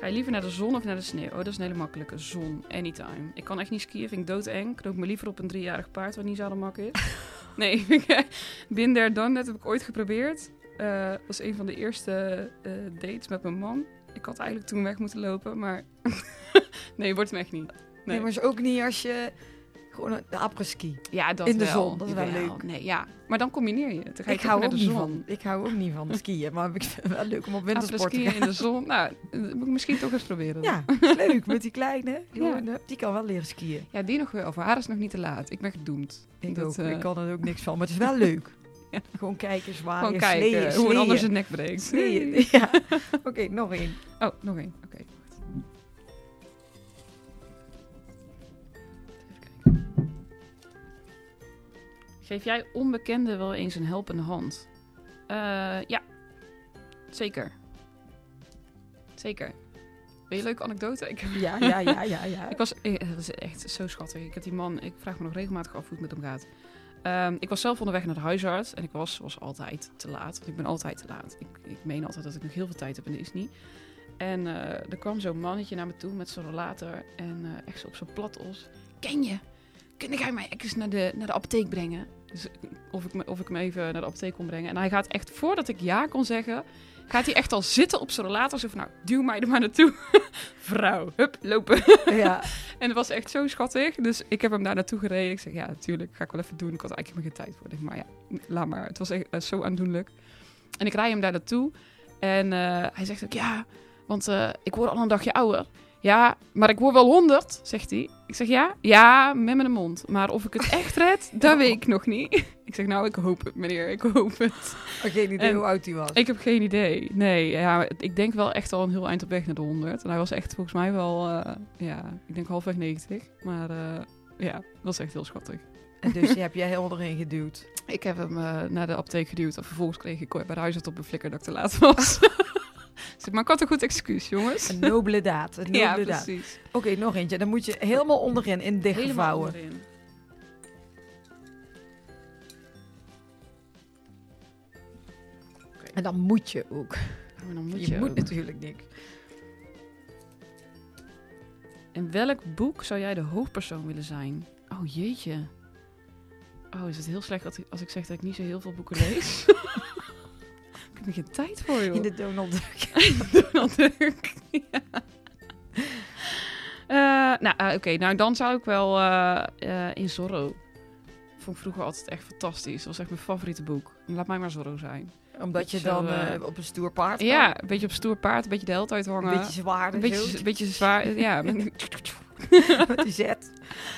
Ga je liever naar de zon of naar de sneeuw? Oh, dat is een hele makkelijke. Zon, anytime. Ik kan echt niet skiën, vind ik doodeng. Knoop me liever op een driejarig paard, wat niet zadelmak is. nee, bin there, done that heb ik ooit geprobeerd. Dat was een van de eerste eh, dates met mijn man. Ik had eigenlijk toen weg moeten lopen, maar... nee, wordt hem echt niet. Nee, maar is ook niet als je gewoon een- de après-ski. Ja, dat In de wel. zon, dat is wel leuk. Nee, ja. Maar dan combineer je het. Dan ga je Ik hou, ook de niet zon. van, ik hou ook niet van skiën, maar ik vind het wel leuk om op wintersport te gaan. in de zon. Nou, dat moet ik misschien toch eens proberen. Ja, leuk met die kleine. Die, Ja. hoorde- die kan wel leren skiën. Ja, die nog wel. Voor haar is nog niet te laat. Ik ben gedoemd. Ik Dat, ook. eh, Ik kan er ook niks van, maar het is wel leuk. Ja. Gewoon kijken, zwaaien, Gewoon kijken sleeën, hoe een ander zijn nek breekt. Sleeën, Ja. Oké, nog één. Oh, nog één. Oké. Geef jij onbekenden wel eens een helpende hand? Eh, ja, zeker. Zeker. Wil je een leuke anekdote? Ik, Ja, ja, ja, ja, ja. ik was, eh, dat is echt zo schattig. Ik heb die man, ik vraag me nog regelmatig af hoe het met hem gaat. Ehm, ik was zelf onderweg naar de huisarts en ik was zoals altijd te laat. Want ik ben altijd te laat. Ik, ik meen altijd dat ik nog heel veel tijd heb en dat is niet. En eh, er kwam zo'n mannetje naar me toe met zo'n rollator en echt zo op zo'n plat os. Ken je? Kun jij mij even naar de, naar de apotheek brengen? Dus of ik, me, of ik hem even naar de apotheek kon brengen. En hij gaat echt, voordat ik ja kon zeggen, gaat hij echt al zitten op zijn rollator. Zo van, nou, duw mij er maar naartoe. Vrouw, hup, lopen. Ja. En het was echt zo schattig. Dus ik heb hem daar naartoe gereden. Ik zeg, ja, natuurlijk, ga ik wel even doen. Ik had eigenlijk helemaal geen tijd voor. Ik maar ja, laat maar. Het was echt eh, zo aandoenlijk. En ik rij hem daar naartoe. En eh, hij zegt ook, ja, want eh, ik word al een dagje ouder. Ja, maar ik word wel 100, zegt hij. Ik zeg, ja, ja, met mijn mond. Maar of ik het echt red, dat weet ik nog niet. Ik zeg, nou, ik hoop het, meneer. Ik hoop het. Had geen idee En- hoe oud hij was. Ik heb geen idee. Nee, ja, ik denk wel echt al een heel eind op weg naar de 100. En hij was echt volgens mij wel, eh, ja, ik denk halfweg 90. Maar eh, ja, dat was echt heel schattig. En dus die heb jij helemaal erin geduwd. Ik heb hem eh, naar de apotheek geduwd. En vervolgens kreeg ik bij de huisarts op een flikker dat ik te laat was. Maar ik had een goed excuus, jongens. Een nobele daad. Een nobele Ja, daad. precies. Oké, nog eentje. Dan moet je helemaal onderin, in dichtgevouwen. onderin. En dan moet je ook. Oh, dan moet je je, moet ook. natuurlijk niks. In welk boek zou jij de hoofdpersoon willen zijn? Oh jeetje. Oh, is het heel slecht dat ik- als ik zeg dat ik niet zo heel veel boeken lees? ik heb er geen tijd voor, joh. In de Donald Duck. Donald Duck. ja. Eh, nou, eh, oké. Nou, dan zou ik wel eh, in Zorro. Vond ik vroeger altijd echt fantastisch. Dat was echt mijn favoriete boek. Laat mij maar Zorro zijn. Omdat je dan op een stoer paard kan. Ja, een beetje op stoer paard, een beetje de held uithangen. Een beetje zwaar. een beetje, een beetje zwaar. Ja, met- Met die zet.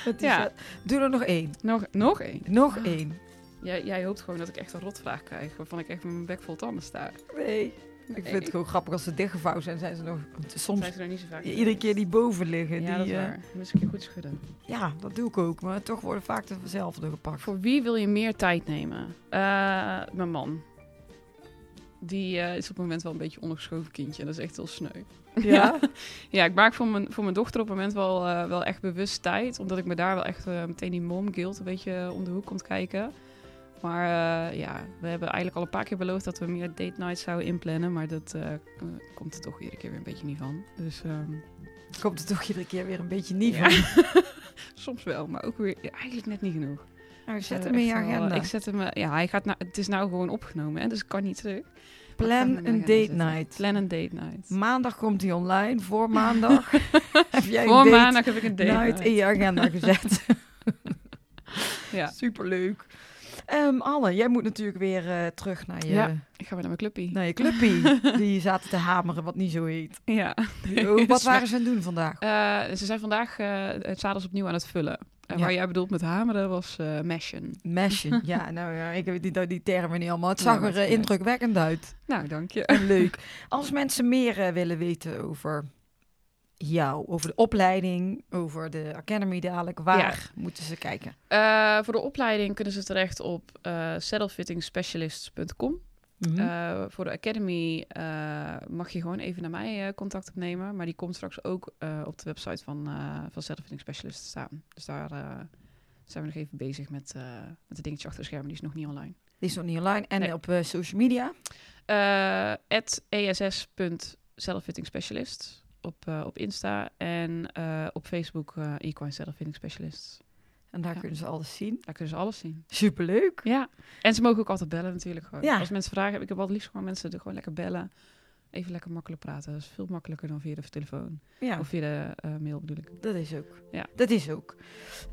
Met die Ja. zet. Doe er nog één. nog, nog één. Nog één. Jij, jij hoopt gewoon dat ik echt een rotvraag krijg, waarvan ik echt met mijn bek vol tanden sta. Nee. Ik vind het gewoon grappig als ze dichtgevouwen zijn. Zijn ze nog soms Zijn ze er niet zo vaak iedere keer die boven liggen. Ja, die, dat is eh, waar. Dan moet ik een keer goed schudden. ja, dat doe ik ook. Maar toch worden vaak dezelfde gepakt. Voor wie wil je meer tijd nemen? Eh, mijn man. Die eh, is op het moment wel een beetje ondergeschoven kindje. Dat is echt heel sneu. Ja? Ja, ik maak voor mijn, voor mijn dochter op het moment wel, wel echt bewust tijd. Omdat ik me daar wel echt meteen die mom guilt een beetje om de hoek komt kijken. Maar eh, ja, we hebben eigenlijk al een paar keer beloofd dat we meer date nights zouden inplannen. Maar dat eh, komt er toch iedere keer weer een beetje niet van. Dus ehm, Komt er toch iedere keer weer een beetje niet Ja. van. soms wel, maar ook weer ja, eigenlijk net niet genoeg. Nou, zet hem in je wel, agenda. Ik zet hem, eh, ja, hij gaat nou, het is nou gewoon opgenomen, hè, dus ik kan niet terug. Plan een agenda date zetten. night. Plan een date night. Maandag komt hij online. Voor maandag heb jij Voor een date maandag heb ik een date night night. in je agenda gezet. Ja, Superleuk. Ehm Anne, jij moet natuurlijk weer eh, terug naar je, Ja. ik ga weer naar mijn clubpie. naar je clubpie. die zaten te hameren, wat niet zo heet. Ja. Oh, wat waren ze aan het doen vandaag? Eh, ze zijn vandaag eh, het zadels opnieuw aan het vullen. En Ja. waar jij bedoelt met hameren was mashen. Mashen. Ja, nou ja, ik weet die, die termen niet allemaal. Het zag er indrukwekkend uit. Nou, dank je. En leuk. Als mensen meer willen weten over jou, over de opleiding, over de Academy dadelijk, waar moeten ze kijken? Eh, voor de opleiding kunnen ze terecht op eh saddlefittingspecialists.com. Mhm. Eh, voor de Academy mag je gewoon even naar mij contact opnemen. Maar die komt straks ook op de website van, van Saddlefitting Specialist te staan. Dus daar zijn we nog even bezig met, met de dingetje achter de schermen. Die is nog niet online. Die is nog niet online. En Nee. op social media? Ess.saddlefittingspecialist op, eh, op Insta. En eh, op Facebook eh Equine Saddlefitting Specialist. En daar Ja. kunnen ze alles zien. Daar kunnen ze alles zien. Superleuk. Ja, en ze mogen ook altijd bellen natuurlijk. Gewoon. Ja. Als mensen vragen, ik heb altijd liefst gewoon mensen er gewoon lekker bellen. Even lekker makkelijk praten. Dat is veel makkelijker dan via de telefoon. Ja, Of via de eh, mail bedoel ik. dat is ook. Ja. Dat is ook.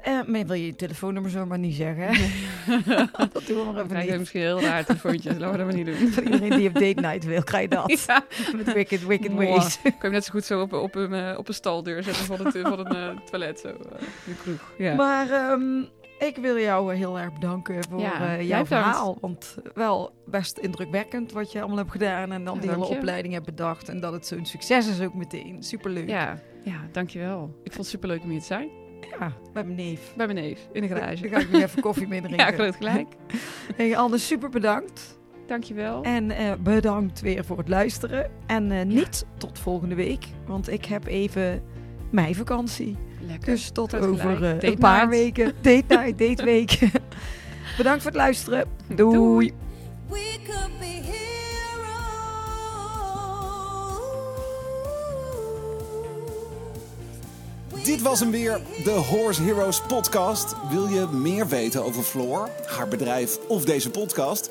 Eh, maar wil je je telefoonnummer zomaar niet zeggen, hè? dat doen we maar even niet. misschien heel raar telefoontjes. Laten we dat maar niet doen. Van iedereen die op date night wil, krijg je dat. Ja, Met wicked, wicked Mwah. ways. kan je net zo goed zo op, op, een, eh, op een staldeur zetten van het, van het eh, toilet. Zo, de kroeg. Ja. Maar ehm, ik wil jou heel erg bedanken voor Ja, eh, jouw verhaal. Want wel best indrukwekkend wat je allemaal hebt gedaan. En dan Ja, die hele je. opleiding hebt bedacht. En dat het zo'n succes is ook meteen. Superleuk. ja, ja, dankjewel. Ik vond het superleuk om hier te zijn. Ja, bij mijn neef. Bij mijn neef, in de garage. Daar ga ik weer even koffie mee drinken. Ja, groot gelijk. Hey, Anne, super bedankt. Dankjewel. En eh, bedankt weer voor het luisteren. En eh, niet tot volgende week, want ik heb even mijn vakantie. Lekker. Dus tot Groot over eh, een paar night. weken. Date night, date week. bedankt voor het luisteren. Doei. We could be heroes. Dit was hem weer, de Horse Heroes podcast. Wil je meer weten over Floor, haar bedrijf of deze podcast?